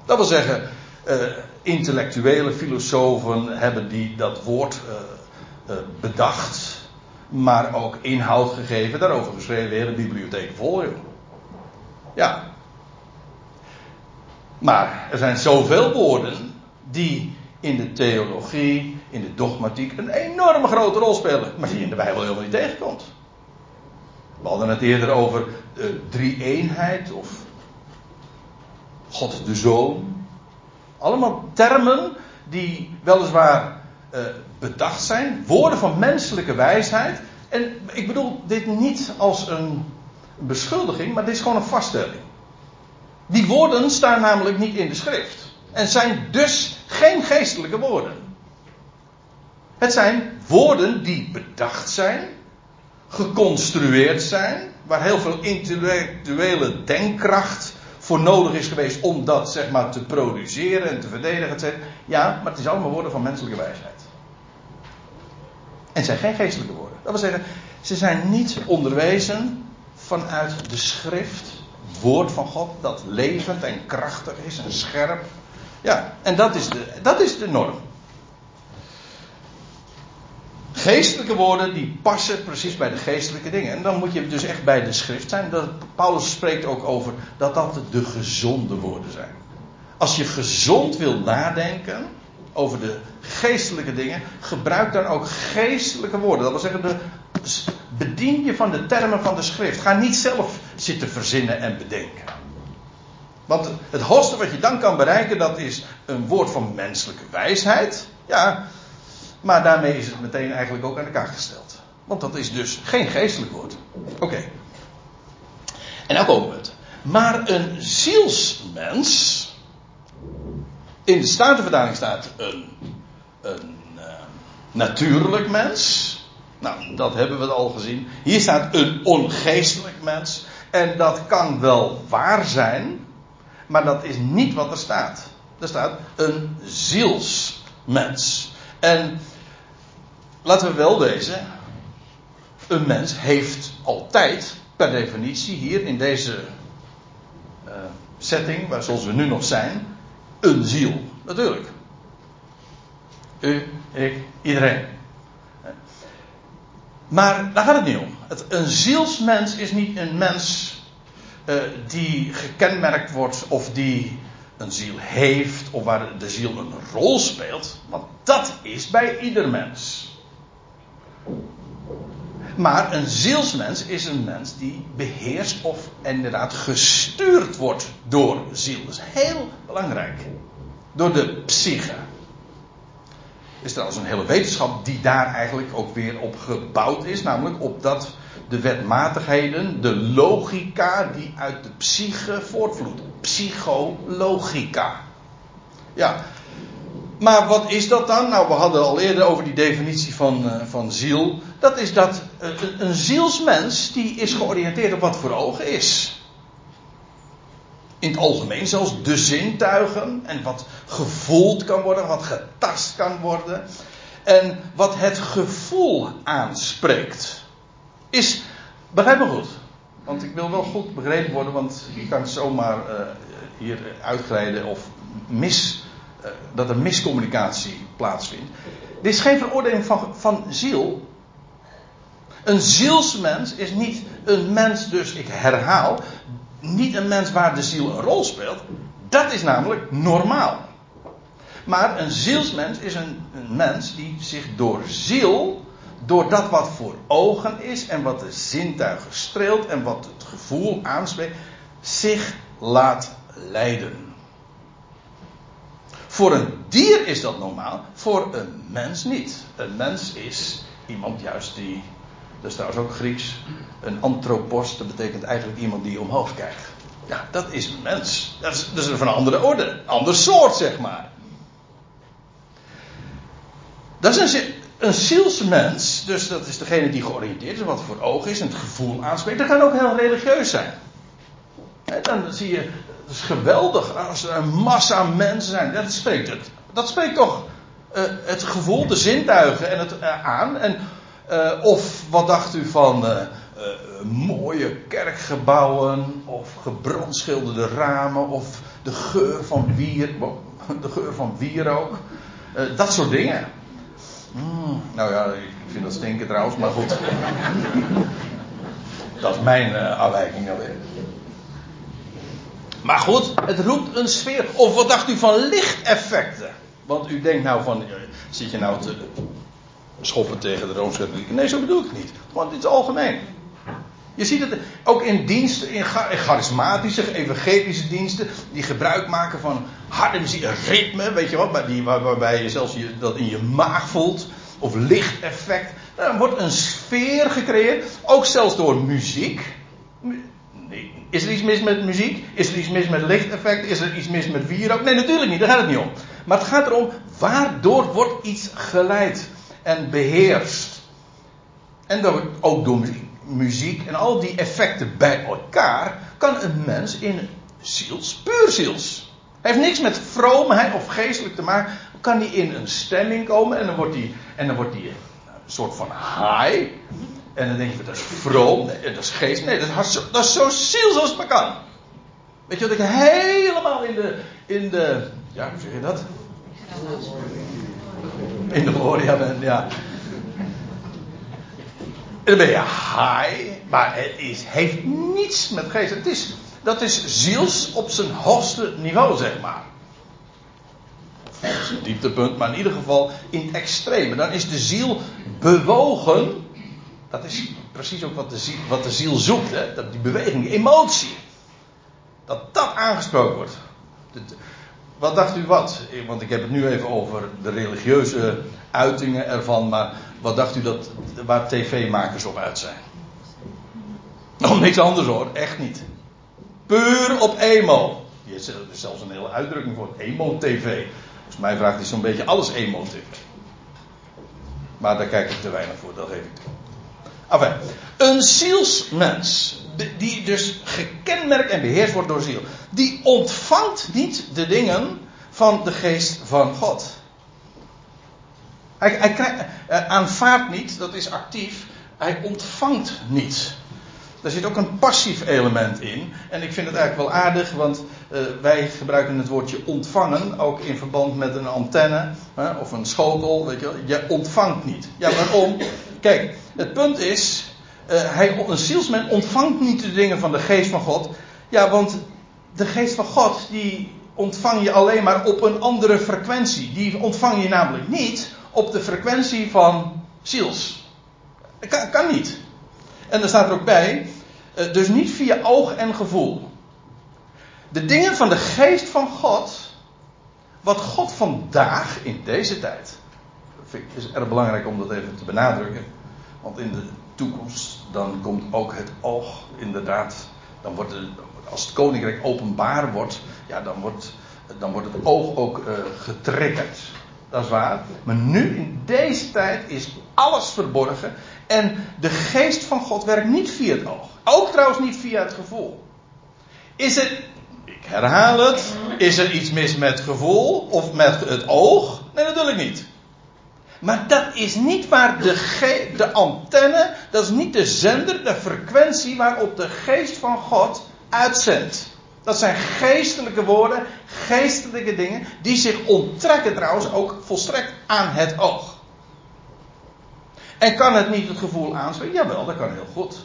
Dat wil zeggen, uh, intellectuele filosofen hebben die dat woord uh, uh, bedacht, maar ook inhoud gegeven, daarover geschreven, de bibliotheek vol. Ja. Maar er zijn zoveel woorden die in de theologie, in de dogmatiek een enorme grote rol spelen, maar die in de Bijbel helemaal niet tegenkomt. We hadden het eerder over drie-eenheid of God de Zoon. Allemaal termen die weliswaar uh, bedacht zijn, woorden van menselijke wijsheid. En ik bedoel dit niet als een beschuldiging, maar dit is gewoon een vaststelling. Die woorden staan namelijk niet in de schrift. En zijn dus geen geestelijke woorden. Het zijn woorden die bedacht zijn, geconstrueerd zijn, waar heel veel intellectuele denkkracht voor nodig is geweest om dat zeg maar te produceren en te verdedigen. Etc. Ja, maar het is allemaal woorden van menselijke wijsheid. En zijn geen geestelijke woorden. Dat wil zeggen, ze zijn niet onderwezen vanuit de schrift, woord van God, dat levend en krachtig is en scherp. Ja, en dat is de, dat is de norm. Geestelijke woorden die passen precies bij de geestelijke dingen. En dan moet je dus echt bij de schrift zijn. Dat, Paulus spreekt ook over dat dat de gezonde woorden zijn. Als je gezond wil nadenken over de geestelijke dingen, gebruik dan ook geestelijke woorden. Dat wil zeggen, de, bedien je van de termen van de schrift. Ga niet zelf zitten verzinnen en bedenken. Want het hoogste wat je dan kan bereiken, dat is een woord van menselijke wijsheid. Ja, maar daarmee is het meteen eigenlijk ook aan de kaak gesteld. Want dat is dus geen geestelijk woord. Oké. En nou komen we het. Maar een zielsmens. In de Statenverdaling staat een, een uh, natuurlijk mens. Nou, dat hebben we al gezien. Hier staat een ongeestelijk mens. En dat kan wel waar zijn. Maar dat is niet wat er staat. Er staat een zielsmens. En laten we wel wezen. Een mens heeft altijd, per definitie, hier in deze uh, setting, waar zoals we nu nog zijn, een ziel. Natuurlijk. U, ik, iedereen. Maar daar gaat het niet om. Het, een zielsmens is niet een mens uh, die gekenmerkt wordt of die een ziel heeft of waar de ziel een rol speelt. Want dat is bij ieder mens. Maar een zielsmens is een mens die beheerst of inderdaad gestuurd wordt door ziel. Dat is heel belangrijk. Door de psyche. Is er als een hele wetenschap die daar eigenlijk ook weer op gebouwd is. Namelijk op dat de wetmatigheden, de logica die uit de psyche voortvloeit. Psychologica. Ja, maar wat is dat dan? Nou, we hadden al eerder over die definitie van, uh, van ziel. Dat is dat uh, een zielsmens die is georiënteerd op wat voor ogen is. In het algemeen zelfs de zintuigen en wat gevoeld kan worden, wat getast kan worden. En wat het gevoel aanspreekt. Is, begrijp me goed. Want ik wil wel goed begrepen worden, want je kan zomaar uh, hier uitglijden of mis dat er miscommunicatie plaatsvindt. Dit is geen veroordeling van, van ziel. Een zielsmens is niet een mens, dus ik herhaal, niet een mens waar de ziel een rol speelt. Dat is namelijk normaal. Maar een zielsmens is een, een mens die zich door ziel, door dat wat voor ogen is en wat de zintuigen streelt en wat het gevoel aanspreekt, zich laat leiden. Voor een dier is dat normaal, voor een mens niet. Een mens is iemand juist die, dat is trouwens ook Grieks, een antropos, dat betekent eigenlijk iemand die omhoog kijkt. Ja, dat is een mens. Dat is, dat is van een andere orde, ander soort zeg maar. Dat is een, een zielsmens, dus dat is degene die georiënteerd is, wat voor oog is en het gevoel aanspreekt. Dat kan ook heel religieus zijn. dan zie je, het is geweldig als er een massa mensen zijn. Dat spreekt, het, dat spreekt toch uh, het gevoel, de zintuigen en het uh, aan. En, uh, of wat dacht u van mooie kerkgebouwen, of gebrandschilderde ramen, of de geur van wier, de geur van wierook. dat soort dingen. Mm, nou ja, ik vind dat stinken trouwens, maar goed. dat is mijn afwijking alweer. Maar goed, het roept een sfeer. Of wat dacht u van lichteffecten? Want u denkt nou van, eh, zit je nou te schoppen tegen de Rooms-Katholiek? Nee, zo bedoel ik het niet. Want dit is algemeen. Je ziet het ook in diensten, in charismatische, evangelische diensten, die gebruik maken van harde muziek, ritme, weet je wat, waarbij je zelfs je, dat in je maag voelt, of lichteffect. Dan wordt een sfeer gecreëerd, ook zelfs door muziek. Is er iets mis met muziek? Is er iets mis met lichteffect? Is er iets mis met wierook? Nee, natuurlijk niet, daar gaat het niet om. Maar het gaat erom, waardoor wordt iets geleid en beheerst. En dat ook door muziek en al die effecten bij elkaar kan een mens in ziels, puur ziels. Hij heeft niks met vroomheid of geestelijk te maken. Kan hij in een stemming komen en dan wordt hij, en dan wordt hij een soort van high. En dan denk je, dat is vroom, dat is geest. Nee, dat is, zo, dat is zo ziel zoals het maar kan. Weet je wat ik helemaal in de, in de, ja, hoe zeg je dat? In de gloria ben, ja. Dan ben je high, maar het is, heeft niets met geest. Het is, dat is ziels op zijn hoogste niveau, zeg maar. Dat is een dieptepunt, maar in ieder geval in het extreme. Dan is de ziel bewogen dat is precies ook wat de ziel, wat de ziel zoekt. Hè? Dat die beweging, emotie. Dat dat aangesproken wordt. Wat dacht u wat? Want ik heb het nu even over de religieuze uitingen ervan. Maar wat dacht u dat, waar tv-makers op uit zijn? Nog niks anders hoor, echt niet. Puur op emo. Er is zelfs een hele uitdrukking voor emo-tv. Volgens mij vraagt hij zo'n beetje alles emo-tv. Maar daar kijk ik te weinig voor, dat geef ik toe. Enfin, een zielsmens, die dus gekenmerkt en beheerst wordt door ziel, die ontvangt niet de dingen van de geest van God. Hij, hij krijgt, aanvaardt niet, dat is actief, hij ontvangt niet. Er zit ook een passief element in. En ik vind het eigenlijk wel aardig, want uh, wij gebruiken het woordje ontvangen ook in verband met een antenne of een schotel. Weet je, je ontvangt niet. Ja, waarom? Kijk, het punt is, hij, een zielsman ontvangt niet de dingen van de geest van God. Ja, want de geest van God, die ontvang je alleen maar op een andere frequentie. Die ontvang je namelijk niet op de frequentie van ziels. Dat kan, kan niet. En er staat er ook bij, uh, dus niet via oog en gevoel. De dingen van de geest van God, wat God vandaag in deze tijd, is erg belangrijk om dat even te benadrukken want in de toekomst, dan komt ook het oog, inderdaad, dan wordt het, als het koninkrijk openbaar wordt, ja, dan wordt, dan wordt het oog ook uh, getriggerd. Dat is waar. Maar nu, in deze tijd, is alles verborgen. En de geest van God werkt niet via het oog. Ook trouwens niet via het gevoel. Is het, ik herhaal het, is er iets mis met gevoel of met het oog? Nee, natuurlijk niet. Maar dat is niet waar de, de antenne, dat is niet de zender, de frequentie waarop de geest van God uitzendt. Dat zijn geestelijke woorden, geestelijke dingen, die zich onttrekken trouwens ook volstrekt aan het oog. En kan het niet het gevoel aanspreken? Jawel, dat kan heel goed.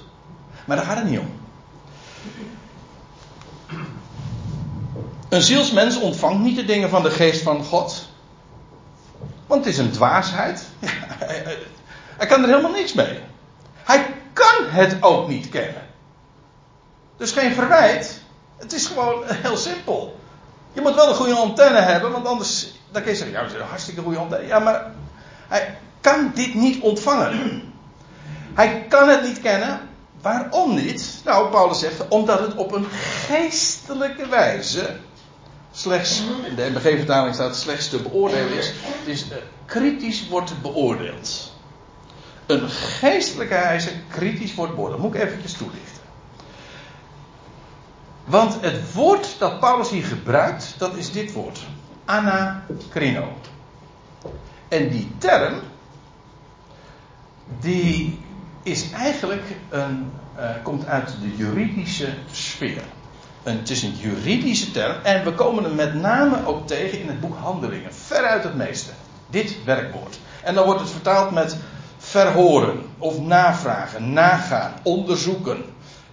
Maar daar gaat het niet om. Een zielsmens ontvangt niet de dingen van de geest van God. Want het is een dwaasheid. hij kan er helemaal niks mee. Hij kan het ook niet kennen. Dus geen verwijt. Het is gewoon heel simpel. Je moet wel een goede antenne hebben, want anders dan kun je zeggen, ja, dat is een hartstikke goede antenne. Ja, maar hij kan dit niet ontvangen. Hij kan het niet kennen. Waarom niet? Nou, Paulus zegt, omdat het op een geestelijke wijze slechts, in de MBG-vertaling staat slechts te beoordelen is, is uh, kritisch wordt beoordeeld. Een geestelijke wijze kritisch wordt beoordeeld. Moet ik eventjes toelichten. Want het woord dat Paulus hier gebruikt, dat is dit woord. Anacrino. En die term, die is eigenlijk een, uh, komt uit de juridische sfeer. Het is een juridische term en we komen hem met name ook tegen in het boek Handelingen. Veruit het meeste. Dit werkwoord. En dan wordt het vertaald met verhoren of navragen, nagaan, onderzoeken.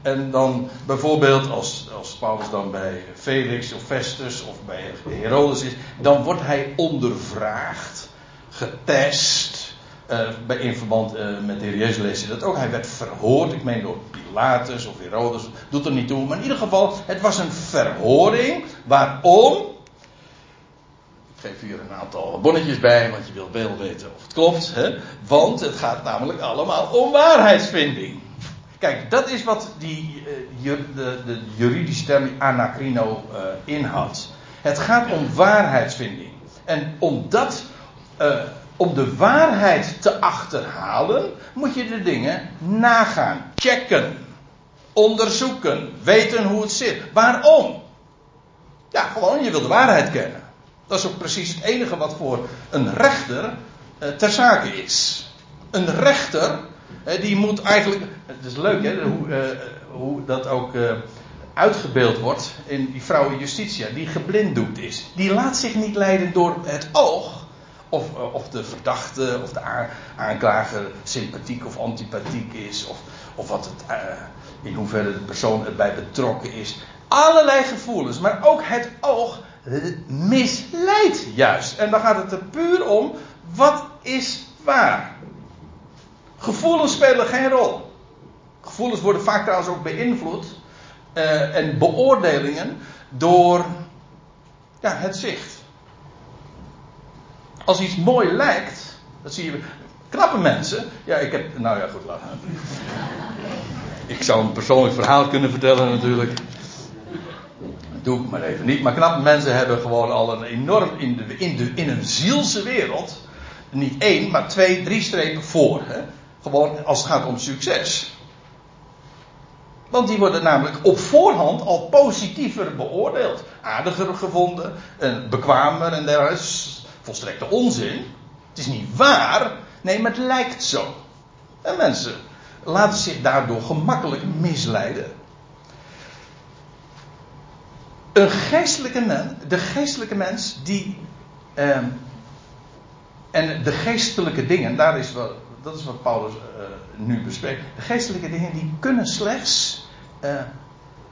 En dan bijvoorbeeld als, als Paulus dan bij Felix of Festus of bij Herodes is, dan wordt hij ondervraagd, getest. Uh, in verband uh, met de Jezus dat ook. Hij werd verhoord, ik meen door Pilatus of Herodes, doet er niet toe. Maar in ieder geval, het was een verhoring. Waarom? Ik geef hier een aantal bonnetjes bij, want je wilt wel weten of het klopt. Hè? Want het gaat namelijk allemaal om waarheidsvinding. Kijk, dat is wat die, uh, de, de, juridische term anacrino uh, inhoudt. Het gaat om waarheidsvinding. En om dat, uh, om de waarheid te achterhalen, moet je de dingen nagaan, checken, onderzoeken, weten hoe het zit. Waarom? Ja, gewoon, je wil de waarheid kennen. Dat is ook precies het enige wat voor een rechter ter zake is. Een rechter die moet eigenlijk. Het is leuk hè, hoe, uh, hoe dat ook uh, uitgebeeld wordt in die vrouw Justitia, die geblinddoekt is. Die laat zich niet leiden door het oog. Of, uh, of de verdachte of de aanklager sympathiek of antipathiek is. Of, of wat het, in hoeverre de persoon erbij betrokken is. Allerlei gevoelens, maar ook het oog misleidt juist. En dan gaat het er puur om: wat is waar? Gevoelens spelen geen rol. Gevoelens worden vaak trouwens ook beïnvloed uh, en beoordelingen door ja, het zicht. Als iets mooi lijkt, dat zie je. Knappe mensen. Ja, ik heb. Nou ja, goed, laat. Ik zou een persoonlijk verhaal kunnen vertellen, natuurlijk. Dat doe ik maar even niet. Maar knappe mensen hebben gewoon al een enorm. In, de, in een zielse wereld. Niet één, maar twee, drie strepen voor. Hè? Gewoon als het gaat om succes. Want die worden namelijk op voorhand al positiever beoordeeld. Aardiger gevonden, en bekwamer en dergelijke. Volstrekte onzin. Het is niet waar. Nee, maar het lijkt zo. En mensen laten zich daardoor gemakkelijk misleiden. Een geestelijke de geestelijke mens die. Eh, en de geestelijke dingen, daar is wel, dat is wat Paulus uh, nu bespreekt. De geestelijke dingen die kunnen slechts uh,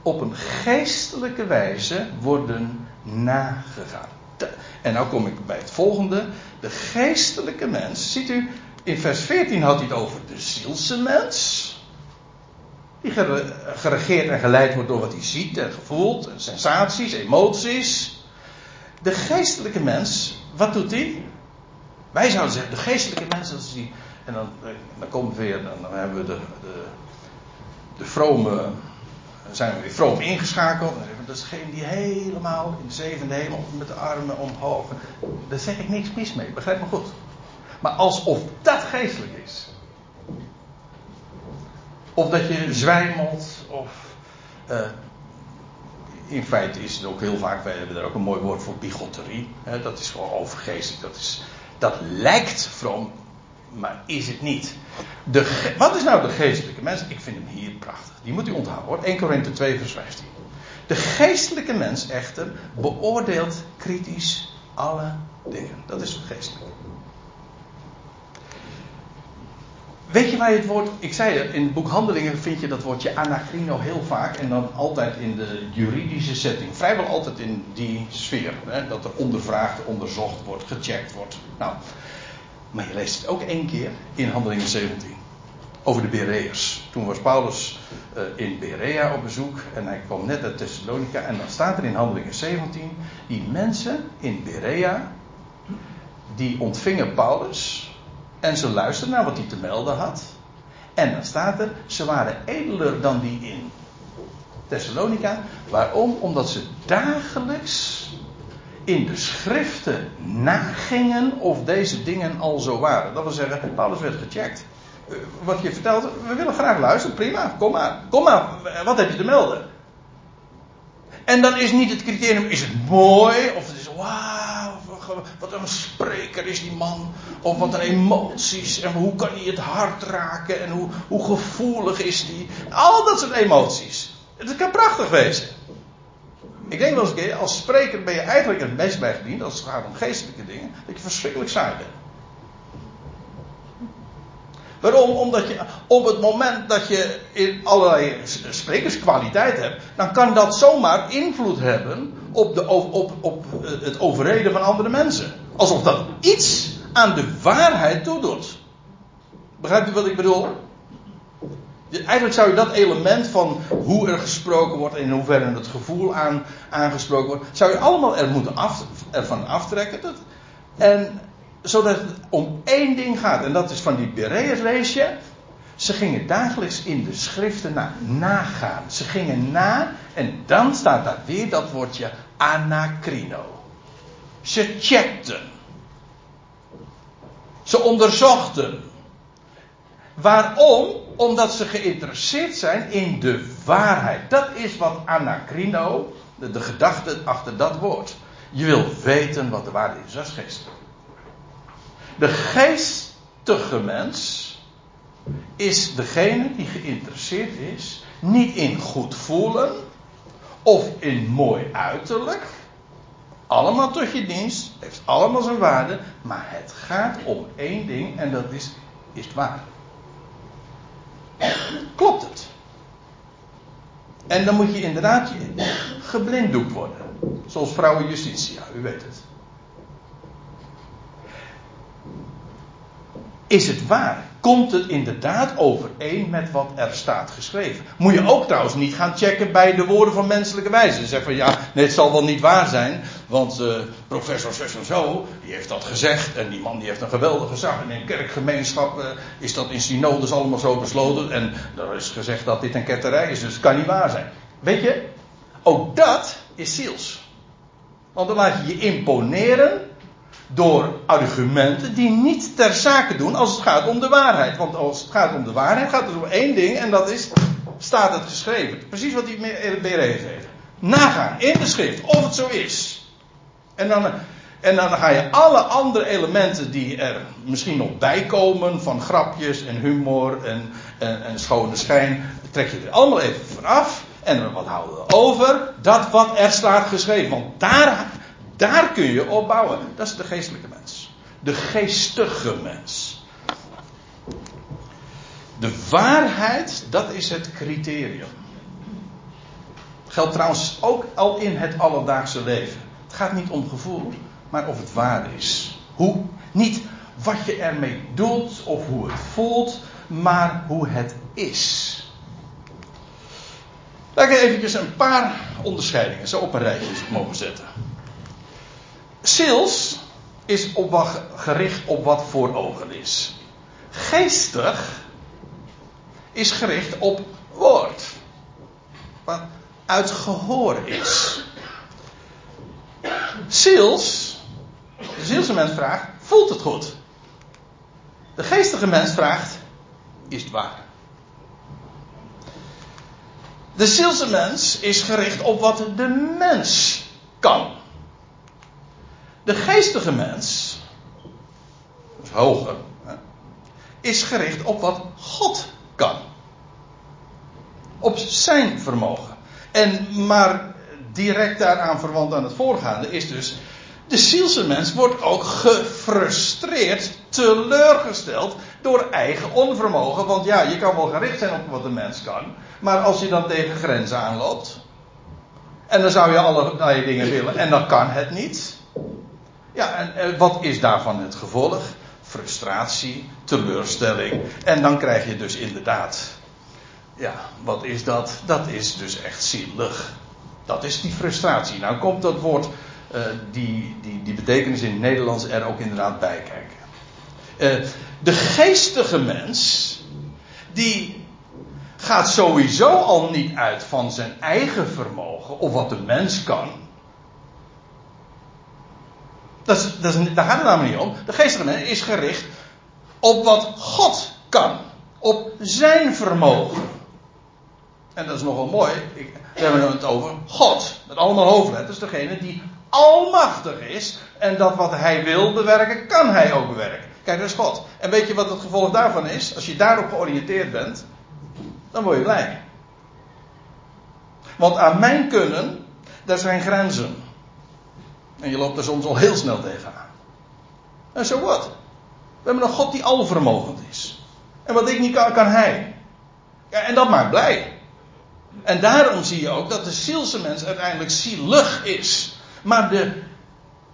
op een geestelijke wijze worden nagegaan. En nou kom ik bij het volgende. De geestelijke mens, ziet u, in vers 14 had hij het over de zielse mens. Die geregeerd en geleid wordt door wat hij ziet en gevoelt, en sensaties, emoties. De geestelijke mens, wat doet hij? Wij zouden zeggen, de geestelijke mens, dat is die en dan, dan komt weer, dan, dan hebben we de, de, de vrome, zijn we weer vroom ingeschakeld. Dat is degene die helemaal in de zevende hemel met de armen omhoog. Daar zeg ik niks mis mee, begrijp me goed. Maar alsof dat geestelijk is. Of dat je zwijmelt, of. Uh, in feite is het ook heel vaak, wij hebben daar ook een mooi woord voor, bigotterie. Hè, dat is gewoon overgeestelijk. Dat, is, dat lijkt vroom, maar is het niet. De, wat is nou de geestelijke mens? Ik vind hem hier prachtig. Die moet u onthouden hoor. 1 Korinthe 2 vers 15. De De geestelijke mens echter beoordeelt kritisch alle dingen. Dat is geestelijk. Weet je waar je het woord, ik zei het, in het boek Handelingen vind je dat woordje anacrino heel vaak en dan altijd in de juridische setting. Vrijwel altijd in die sfeer. Hè, dat er ondervraagd, onderzocht wordt, gecheckt wordt. Nou, maar je leest het ook één keer in Handelingen 17. Over de Bereërs. Toen was Paulus uh, in Berea op bezoek en hij kwam net uit Thessalonica. En dan staat er in Handelingen 17, die mensen in Berea, die ontvingen Paulus en ze luisterden naar wat hij te melden had. En dan staat er, ze waren edeler dan die in Thessalonica. Waarom? Omdat ze dagelijks in de schriften nagingen of deze dingen al zo waren. Dat wil zeggen, Paulus werd gecheckt. Eh, wat je vertelt, we willen graag luisteren, prima, kom maar. Kom maar, wat heb je te melden? En dan is niet het criterium, is het mooi of het is wauw, wat een spreker is die man. Of wat een emoties. En hoe kan hij het hart raken. En hoe, hoe gevoelig is die. Al dat soort emoties. Het kan prachtig wezen. Ik denk wel eens een keer, als spreker ben je eigenlijk het meest bijgediend. Als het gaat om geestelijke dingen. Dat je verschrikkelijk saai bent. Waarom? Omdat je op het moment dat je in allerlei sprekerskwaliteit hebt, dan kan dat zomaar invloed hebben op, de, op, op het overreden van andere mensen. Alsof dat iets aan de waarheid toedoet. Begrijpt u wat ik bedoel? Eigenlijk zou je dat element van hoe er gesproken wordt en in hoeverre het gevoel aan, aangesproken wordt, zou je allemaal er moeten af, ervan aftrekken. Dat, en zodat het om één ding gaat. En dat is van die Bereërs lees. Ze gingen dagelijks in de schriften na, nagaan. Ze gingen na en dan staat daar weer dat woordje anacrino. Ze checkten. Ze onderzochten. Waarom? Omdat ze geïnteresseerd zijn in de waarheid. Dat is wat anacrino, de, gedachte achter dat woord. Je wil weten wat de waarde is. Dat is geestelijk. De geestige mens is degene die geïnteresseerd is niet in goed voelen of in mooi uiterlijk. Allemaal tot je dienst, heeft allemaal zijn waarde, maar het gaat om één ding en dat is: is het waar? Klopt het? En dan moet je inderdaad geblinddoekt worden. Zoals vrouwen Justitia, u weet het. Is het waar? Komt het inderdaad overeen met wat er staat geschreven? Moet je ook trouwens niet gaan checken bij de woorden van menselijke wijze. Zeg van ja, nee, het zal wel niet waar zijn, want uh, professor zus en zo, die heeft dat gezegd. En die man die heeft een geweldige gezag. En in kerkgemeenschap uh, is dat in synodes allemaal zo besloten. En er is gezegd dat dit een ketterij is, dus het kan niet waar zijn. Weet je, ook dat is ziels. Want dan laat je je imponeren door argumenten die niet ter zake doen als het gaat om de waarheid. Want als het gaat om de waarheid gaat het om één ding en dat is, staat het geschreven. Precies wat die BR heeft. Nagaan in de schrift of het zo is. En dan, en dan ga je alle andere elementen die er misschien nog bij komen, van grapjes en humor en, en, en schone schijn, trek je er allemaal even vanaf. En wat houden we over? Dat wat er staat geschreven. Want daar daar kun je op bouwen. Dat is de geestelijke mens. De geestige mens. De waarheid, dat is het criterium. Geldt trouwens ook al in het alledaagse leven. Het gaat niet om gevoel, maar of het waar is. Hoe, niet wat je ermee doet of hoe het voelt, maar hoe het is. Laat ik even een paar onderscheidingen zo op een rijtje mogen zetten. Sales is gericht op wat voor ogen is. Geestig is gericht op woord. Wat uit gehoor is. Sales, de zielse mens vraagt, voelt het goed? De geestige mens vraagt, is het waar? De zielse mens is gericht op wat de mens kan. De geestige mens, dus hoger, is gericht op wat God kan. Op zijn vermogen. En, maar direct daaraan verwant aan het voorgaande, is dus. De zielse mens wordt ook gefrustreerd, teleurgesteld door eigen onvermogen. Want ja, je kan wel gericht zijn op wat de mens kan. Maar als je dan tegen grenzen aanloopt. En dan zou je allerlei dingen willen. En dan kan het niet. Ja, en wat is daarvan het gevolg? Frustratie, teleurstelling. En dan krijg je dus inderdaad. Ja, wat is dat? Dat is dus echt zielig. Dat is die frustratie. Nou komt dat woord, uh, die, die, die betekenis in het Nederlands er ook inderdaad bij kijken. Uh, de geestige mens, die gaat sowieso al niet uit van zijn eigen vermogen of wat de mens kan. Dat dat daar gaat het namelijk niet om. De mens is gericht op wat God kan. Op zijn vermogen. En dat is nogal mooi. Ik, we hebben het over God. Met allemaal hoofdletters. Degene die almachtig is. En dat wat hij wil bewerken, kan hij ook bewerken. Kijk, dat is God. En weet je wat het gevolg daarvan is? Als je daarop georiënteerd bent, dan word je blij. Want aan mijn kunnen, daar zijn grenzen. En je loopt er soms al heel snel tegenaan. En zo wat. We hebben een God die alvermogend is. En wat ik niet kan, kan hij. Ja, en dat maakt blij. En daarom zie je ook dat de zielse mens uiteindelijk zielig is. Maar de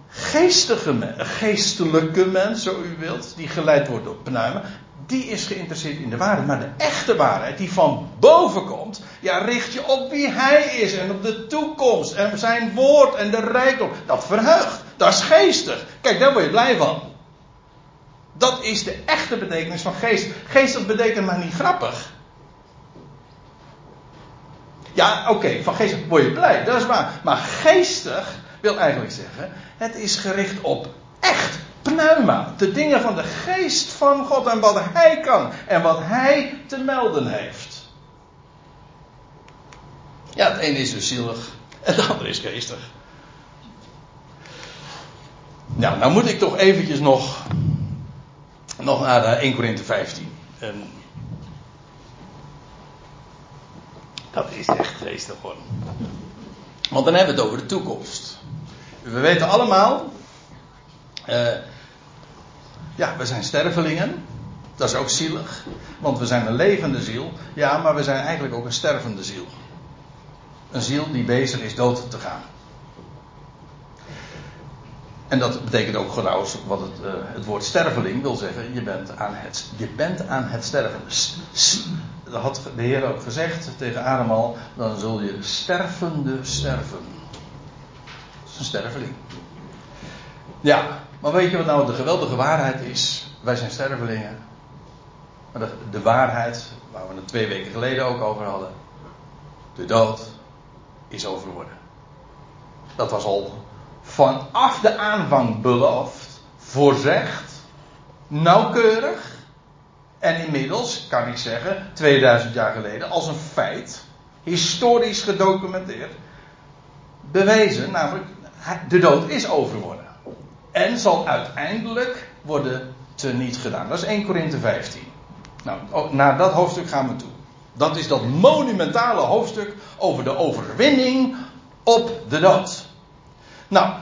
geestige geestelijke mens, zo u wilt, die geleid wordt door pnuimen, die is geïnteresseerd in de waarheid. Maar de echte waarheid, die van boven komt, ja, richt je op wie hij is en op de toekomst en zijn woord en de rijkdom. Dat verheugt, dat is geestig. Kijk, daar word je blij van. Dat is de echte betekenis van geest. Geestig betekent maar niet grappig. Ja, oké, van geestig word je blij, dat is waar. Maar geestig wil eigenlijk zeggen, het is gericht op echt pneuma. De dingen van de geest van God en wat hij kan en wat hij te melden heeft. Ja, het ene is dus zielig en het andere is geestig. Nou, nou moet ik toch eventjes nog, nog naar 1 Korinthe 15. En dat is echt geestig hoor. Want dan hebben we het over de toekomst. We weten allemaal uh, ja, we zijn stervelingen. Dat is ook zielig. Want we zijn een levende ziel. Ja, maar we zijn eigenlijk ook een stervende ziel. Een ziel die bezig is dood te gaan. En dat betekent ook trouwens wat het, uh, het woord sterveling wil zeggen. Je bent aan het, je bent aan het sterven. Dat had de Heer ook gezegd tegen Adam al. Dan zul je stervende sterven. Dat is een sterveling. Ja, maar weet je wat nou de geweldige waarheid is? Wij zijn stervelingen. Maar de, de waarheid, waar we het twee weken geleden ook over hadden. De dood is overwonnen. Dat was al vanaf de aanvang beloofd, voorzegd, nauwkeurig. En inmiddels, kan ik zeggen, 2000 jaar geleden, als een feit, historisch gedocumenteerd, bewezen, namelijk de dood is overwonnen. En zal uiteindelijk worden teniet gedaan. Dat is 1 Korinthe 15. Nou, naar dat hoofdstuk gaan we toe. Dat is dat monumentale hoofdstuk over de overwinning op de dood. Nou,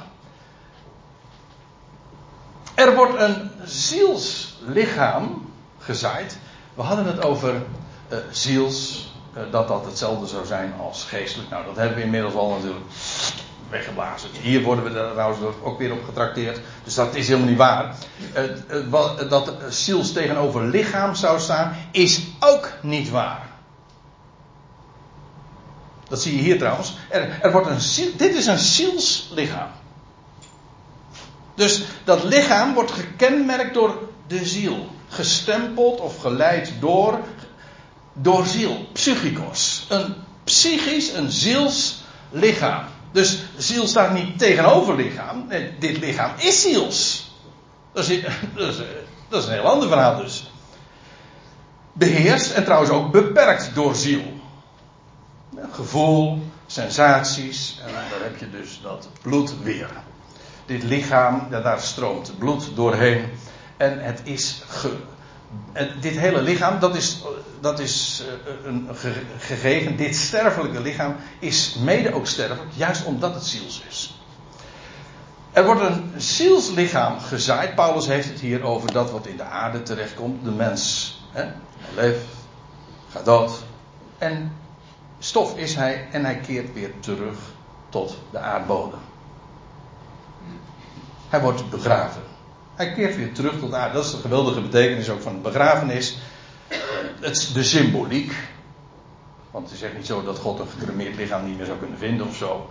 er wordt een zielslichaam gezaaid. We hadden het over uh, ziels, uh, dat dat hetzelfde zou zijn als geestelijk. Nou, dat hebben we inmiddels al natuurlijk weggeblazen. Hier worden we trouwens ook weer op getrakteerd. Dus dat is helemaal niet waar. dat ziels tegenover lichaam zou staan, is ook niet waar. Dat zie je hier trouwens. Er, er wordt een dit is een zielslichaam. Dus dat lichaam wordt gekenmerkt door de ziel. Gestempeld of geleid door, door ziel. Psychikos. Een psychisch, een zielslichaam. Dus ziel staat niet tegenover lichaam. Nee, dit lichaam is ziels. Dat is, dat, is, dat is een heel ander verhaal dus. Beheerst en trouwens ook beperkt door ziel. Gevoel, sensaties. En daar heb je dus dat bloed weer. Dit lichaam, daar stroomt bloed doorheen. En het is ge, dit hele lichaam, dat is, dat is eh, een gegeven. Dit sterfelijke lichaam is mede ook sterfelijk, juist omdat het ziels is. Er wordt een zielslichaam gezaaid. Paulus heeft het hier over dat wat in de aarde terechtkomt. De mens. Hè? Hij leeft, gaat dood. En stof is hij en hij keert weer terug tot de aardbodem. Hij wordt begraven. Hij keert weer terug tot de aarde. Dat is de geweldige betekenis ook van de begrafenis. Het is de symboliek. Want het is echt niet zo dat God een gecremeerd lichaam niet meer zou kunnen vinden of zo.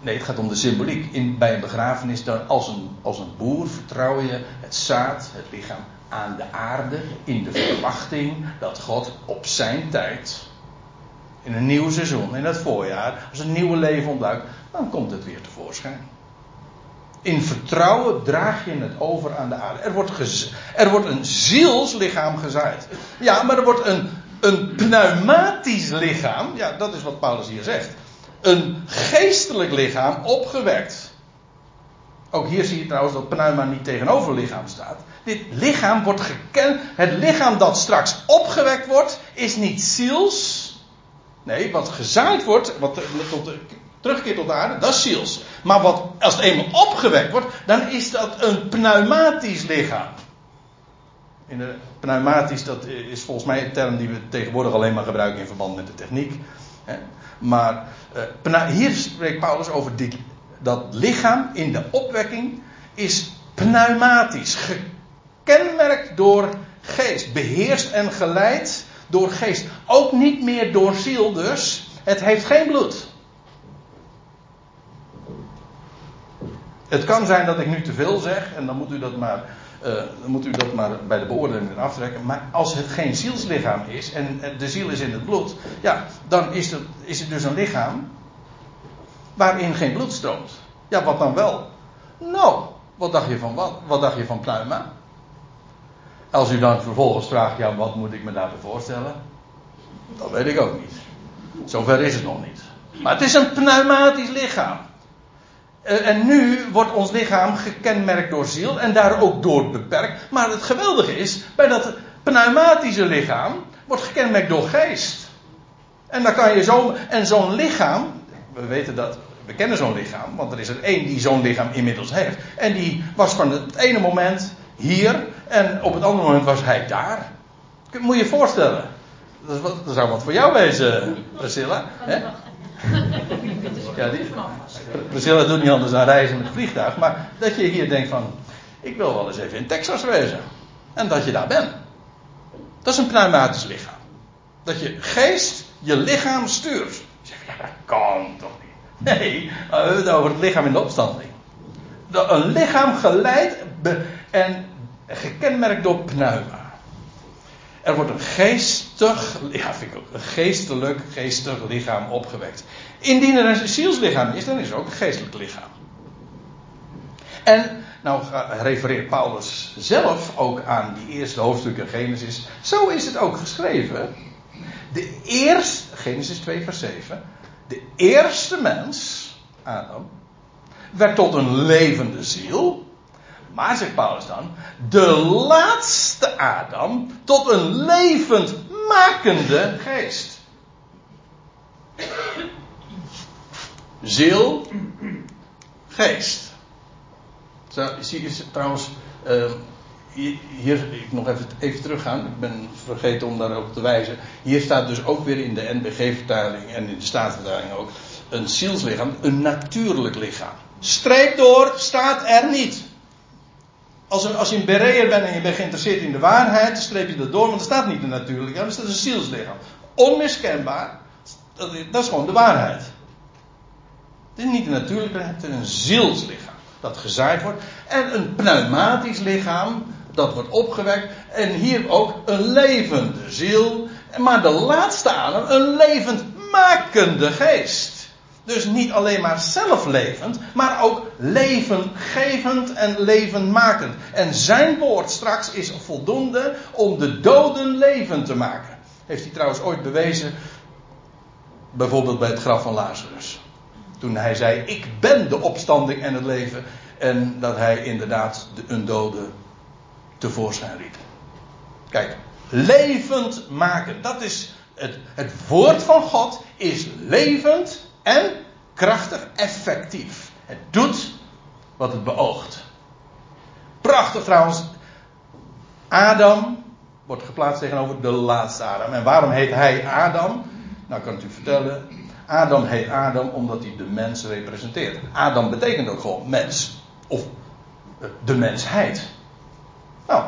Nee, het gaat om de symboliek. In, bij een begrafenis, dan als een, als een boer vertrouw je het zaad, het lichaam, aan de aarde. In de verwachting dat God op zijn tijd, in een nieuw seizoen, in het voorjaar, als een nieuwe leven ontduikt, dan komt het weer tevoorschijn. In vertrouwen draag je het over aan de aarde. Er wordt, er wordt een zielslichaam gezaaid. Ja, maar er wordt een, een pneumatisch lichaam. Ja, dat is wat Paulus hier zegt een geestelijk lichaam opgewekt. Ook hier zie je trouwens dat pneuma niet tegenover lichaam staat. Dit lichaam wordt gekend. Het lichaam dat straks opgewekt wordt, is niet ziels. Nee, wat gezaaid wordt, wat tot de, terugkeert tot de aarde, dat is ziels. Maar wat, als het eenmaal opgewekt wordt, dan is dat een pneumatisch lichaam. In de, pneumatisch, dat is volgens mij een term die we tegenwoordig alleen maar gebruiken in verband met de techniek. Maar uh, hier spreekt Paulus over dat lichaam in de opwekking is pneumatisch, gekenmerkt door geest, beheerst en geleid door geest. Ook niet meer door ziel dus, het heeft geen bloed. Het kan zijn dat ik nu te veel zeg en dan moet u dat maar dan moet u dat maar bij de beoordeling aftrekken. Maar als het geen zielslichaam is en de ziel is in het bloed, ja, dan is het, is het dus een lichaam waarin geen bloed stroomt. Ja, wat dan wel? Nou, wat dacht je van wat? Wat dacht je van pluima? Als u dan vervolgens vraagt, ja, wat moet ik me daarbij voorstellen? Dat weet ik ook niet. Zover is het nog niet. Maar het is een pneumatisch lichaam. Eh, en nu wordt ons lichaam gekenmerkt door ziel en daar ook door beperkt. Maar het geweldige is, bij dat pneumatische lichaam wordt gekenmerkt door geest. En dan kan je zo, en zo'n lichaam, we weten dat, we kennen zo'n lichaam, want er is er één die zo'n lichaam inmiddels heeft. En die was van het ene moment hier en op het andere moment was hij daar. Moet je je voorstellen. Dat, zou wat voor jou wezen, Priscilla. Hè? Ja, die, Priscilla doet niet anders dan reizen met vliegtuig. Maar dat je hier denkt van, ik wil wel eens even in Texas wezen. En dat je daar bent. Dat is een pneumatisch lichaam. Dat je geest je lichaam stuurt. Je zegt, ja dat kan toch niet. Nee, we hebben het over het lichaam in de opstanding. Een lichaam geleid en gekenmerkt door pneuma. Er wordt een geestig, ja, vind ik ook, een geestelijk, geestig lichaam opgewekt. Indien er een zielslichaam is, dan is er ook een geestelijk lichaam. En, nou refereert Paulus zelf ook aan die eerste hoofdstukken Genesis. Zo is het ook geschreven. De eerste, Genesis 2 vers 7. De eerste mens, Adam, werd tot een levende ziel. Maar, zegt Paulus dan, de laatste Adam tot een levend makende geest. Ziel, geest. Zie je trouwens, uh, hier, ik nog even, even teruggaan, ik ben vergeten om daarop te wijzen. Hier staat dus ook weer in de NBG-vertaling en in de Staatsvertaling ook een zielslichaam, een natuurlijk lichaam. Streep door, staat er niet. Als, als je een bereer bent en je bent geïnteresseerd in de waarheid, dan streep je dat door, want er staat niet een natuurlijk lichaam, er staat een zielslichaam. Onmiskenbaar, dat is, dat is gewoon de waarheid. Het is niet een natuurlijk lichaam, het is een zielslichaam dat gezaaid wordt. En een pneumatisch lichaam dat wordt opgewekt. En hier ook een levende ziel. Maar de laatste adem, een levend makende geest. Dus niet alleen maar zelflevend, maar ook levengevend en levenmakend. En zijn woord straks is voldoende om de doden levend te maken. Heeft hij trouwens ooit bewezen, bijvoorbeeld bij het graf van Lazarus. Toen hij zei: Ik ben de opstanding en het leven. En dat hij inderdaad een dode tevoorschijn riep. Kijk, levend maken. Dat is het, het woord van God is levend en krachtig, effectief. Het doet wat het beoogt. Prachtig trouwens. Adam wordt geplaatst tegenover de laatste Adam. En waarom heet hij Adam? Nou, kan u vertellen. Adam heet Adam omdat hij de mens representeert. Adam betekent ook gewoon mens. Of eh, de mensheid. Nou,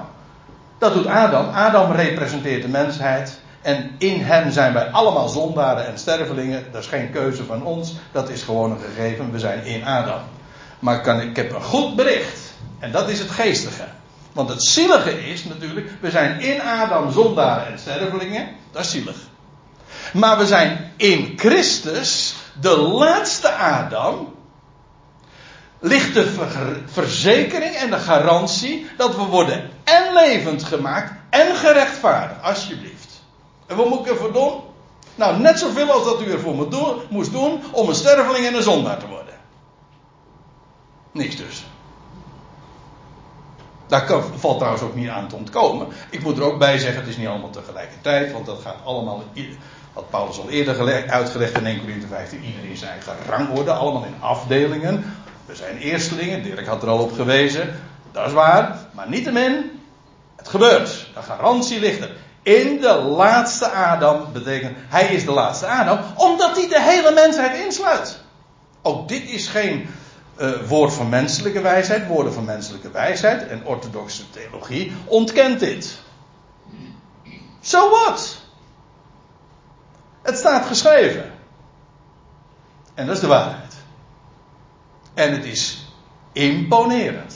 dat doet Adam. Adam representeert de mensheid. En in hem zijn wij allemaal zondaren en stervelingen. Dat is geen keuze van ons. Dat is gewoon een gegeven. We zijn in Adam. Maar ik, kan, ik heb een goed bericht. En dat is het geestige. Want het zielige is natuurlijk. We zijn in Adam zondaren en stervelingen. Dat is zielig. Maar we zijn in Christus, de laatste Adam, ligt de verzekering en de garantie dat we worden en levend gemaakt en gerechtvaardigd. Alsjeblieft. En wat moet ik ervoor doen? Nou, net zoveel als dat u ervoor moet doen, moest doen om een sterveling en een zondaar te worden. Niks dus. Daar valt trouwens ook niet aan te ontkomen. Ik moet er ook bij zeggen, het is niet allemaal tegelijkertijd, want dat gaat allemaal had Paulus al eerder uitgelegd in 1 Corinthië 15. Iedereen zijn eigen rangorde, allemaal in afdelingen. We zijn eerstelingen, Dirk had er al op gewezen. Dat is waar, maar niettemin, het gebeurt. De garantie ligt er. In de laatste Adam betekent, hij is de laatste Adam, omdat hij de hele mensheid insluit. Ook dit is geen uh, woord van menselijke wijsheid, woorden van menselijke wijsheid en orthodoxe theologie ontkent dit. So what? Het staat geschreven. En dat is de waarheid. En het is imponerend.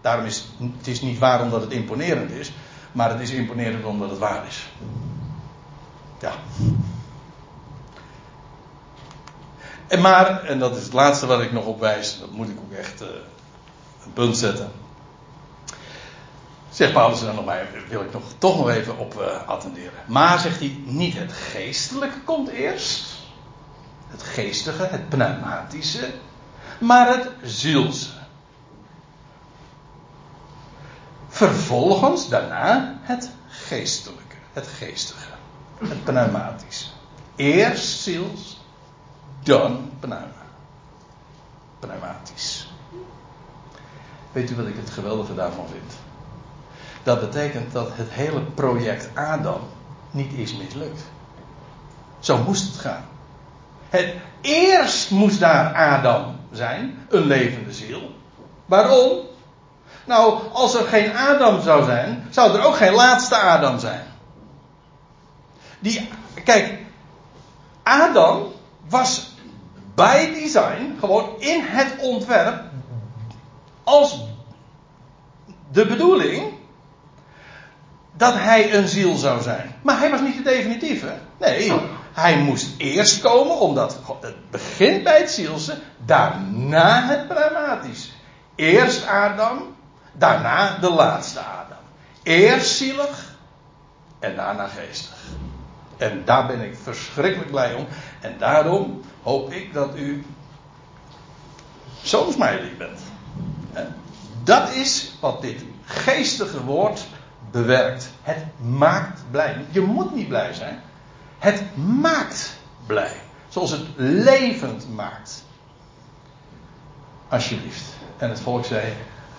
Daarom is het is niet waar omdat het imponerend is, maar het is imponerend omdat het waar is. Ja. En maar, en dat is het laatste wat ik nog op wijs, dat moet ik ook echt uh, een punt zetten. Zegt Paulus dan nog bij, wil ik nog, toch nog even op uh, attenderen. Maar zegt hij, niet het geestelijke komt eerst. Het geestige, het pneumatische. Maar het zielse. Vervolgens daarna het geestelijke, het geestige, het pneumatische. Eerst ziels, dan pneuma. Pneumatisch. Weet u wat ik het geweldige daarvan vind? Dat betekent dat het hele project Adam niet is mislukt. Zo moest het gaan. Het, eerst moest daar Adam zijn, een levende ziel. Waarom? Nou, als er geen Adam zou zijn, zou er ook geen laatste Adam zijn. Die, kijk, Adam was bij design, gewoon in het ontwerp, als de bedoeling dat hij een ziel zou zijn. Maar hij was niet de definitieve. Nee, hij moest eerst komen, omdat het begint bij het zielse, daarna het pneumatisch. Eerst Adam, daarna de laatste Adam. Eerst zielig en daarna geestig. En daar ben ik verschrikkelijk blij om. En daarom hoop ik dat u zo'n smiley bent. Dat is wat dit geestige woord bewerkt. Het maakt blij. Je moet niet blij zijn. Het maakt blij. Zoals het levend maakt. Alsjeblieft. En het volk zei.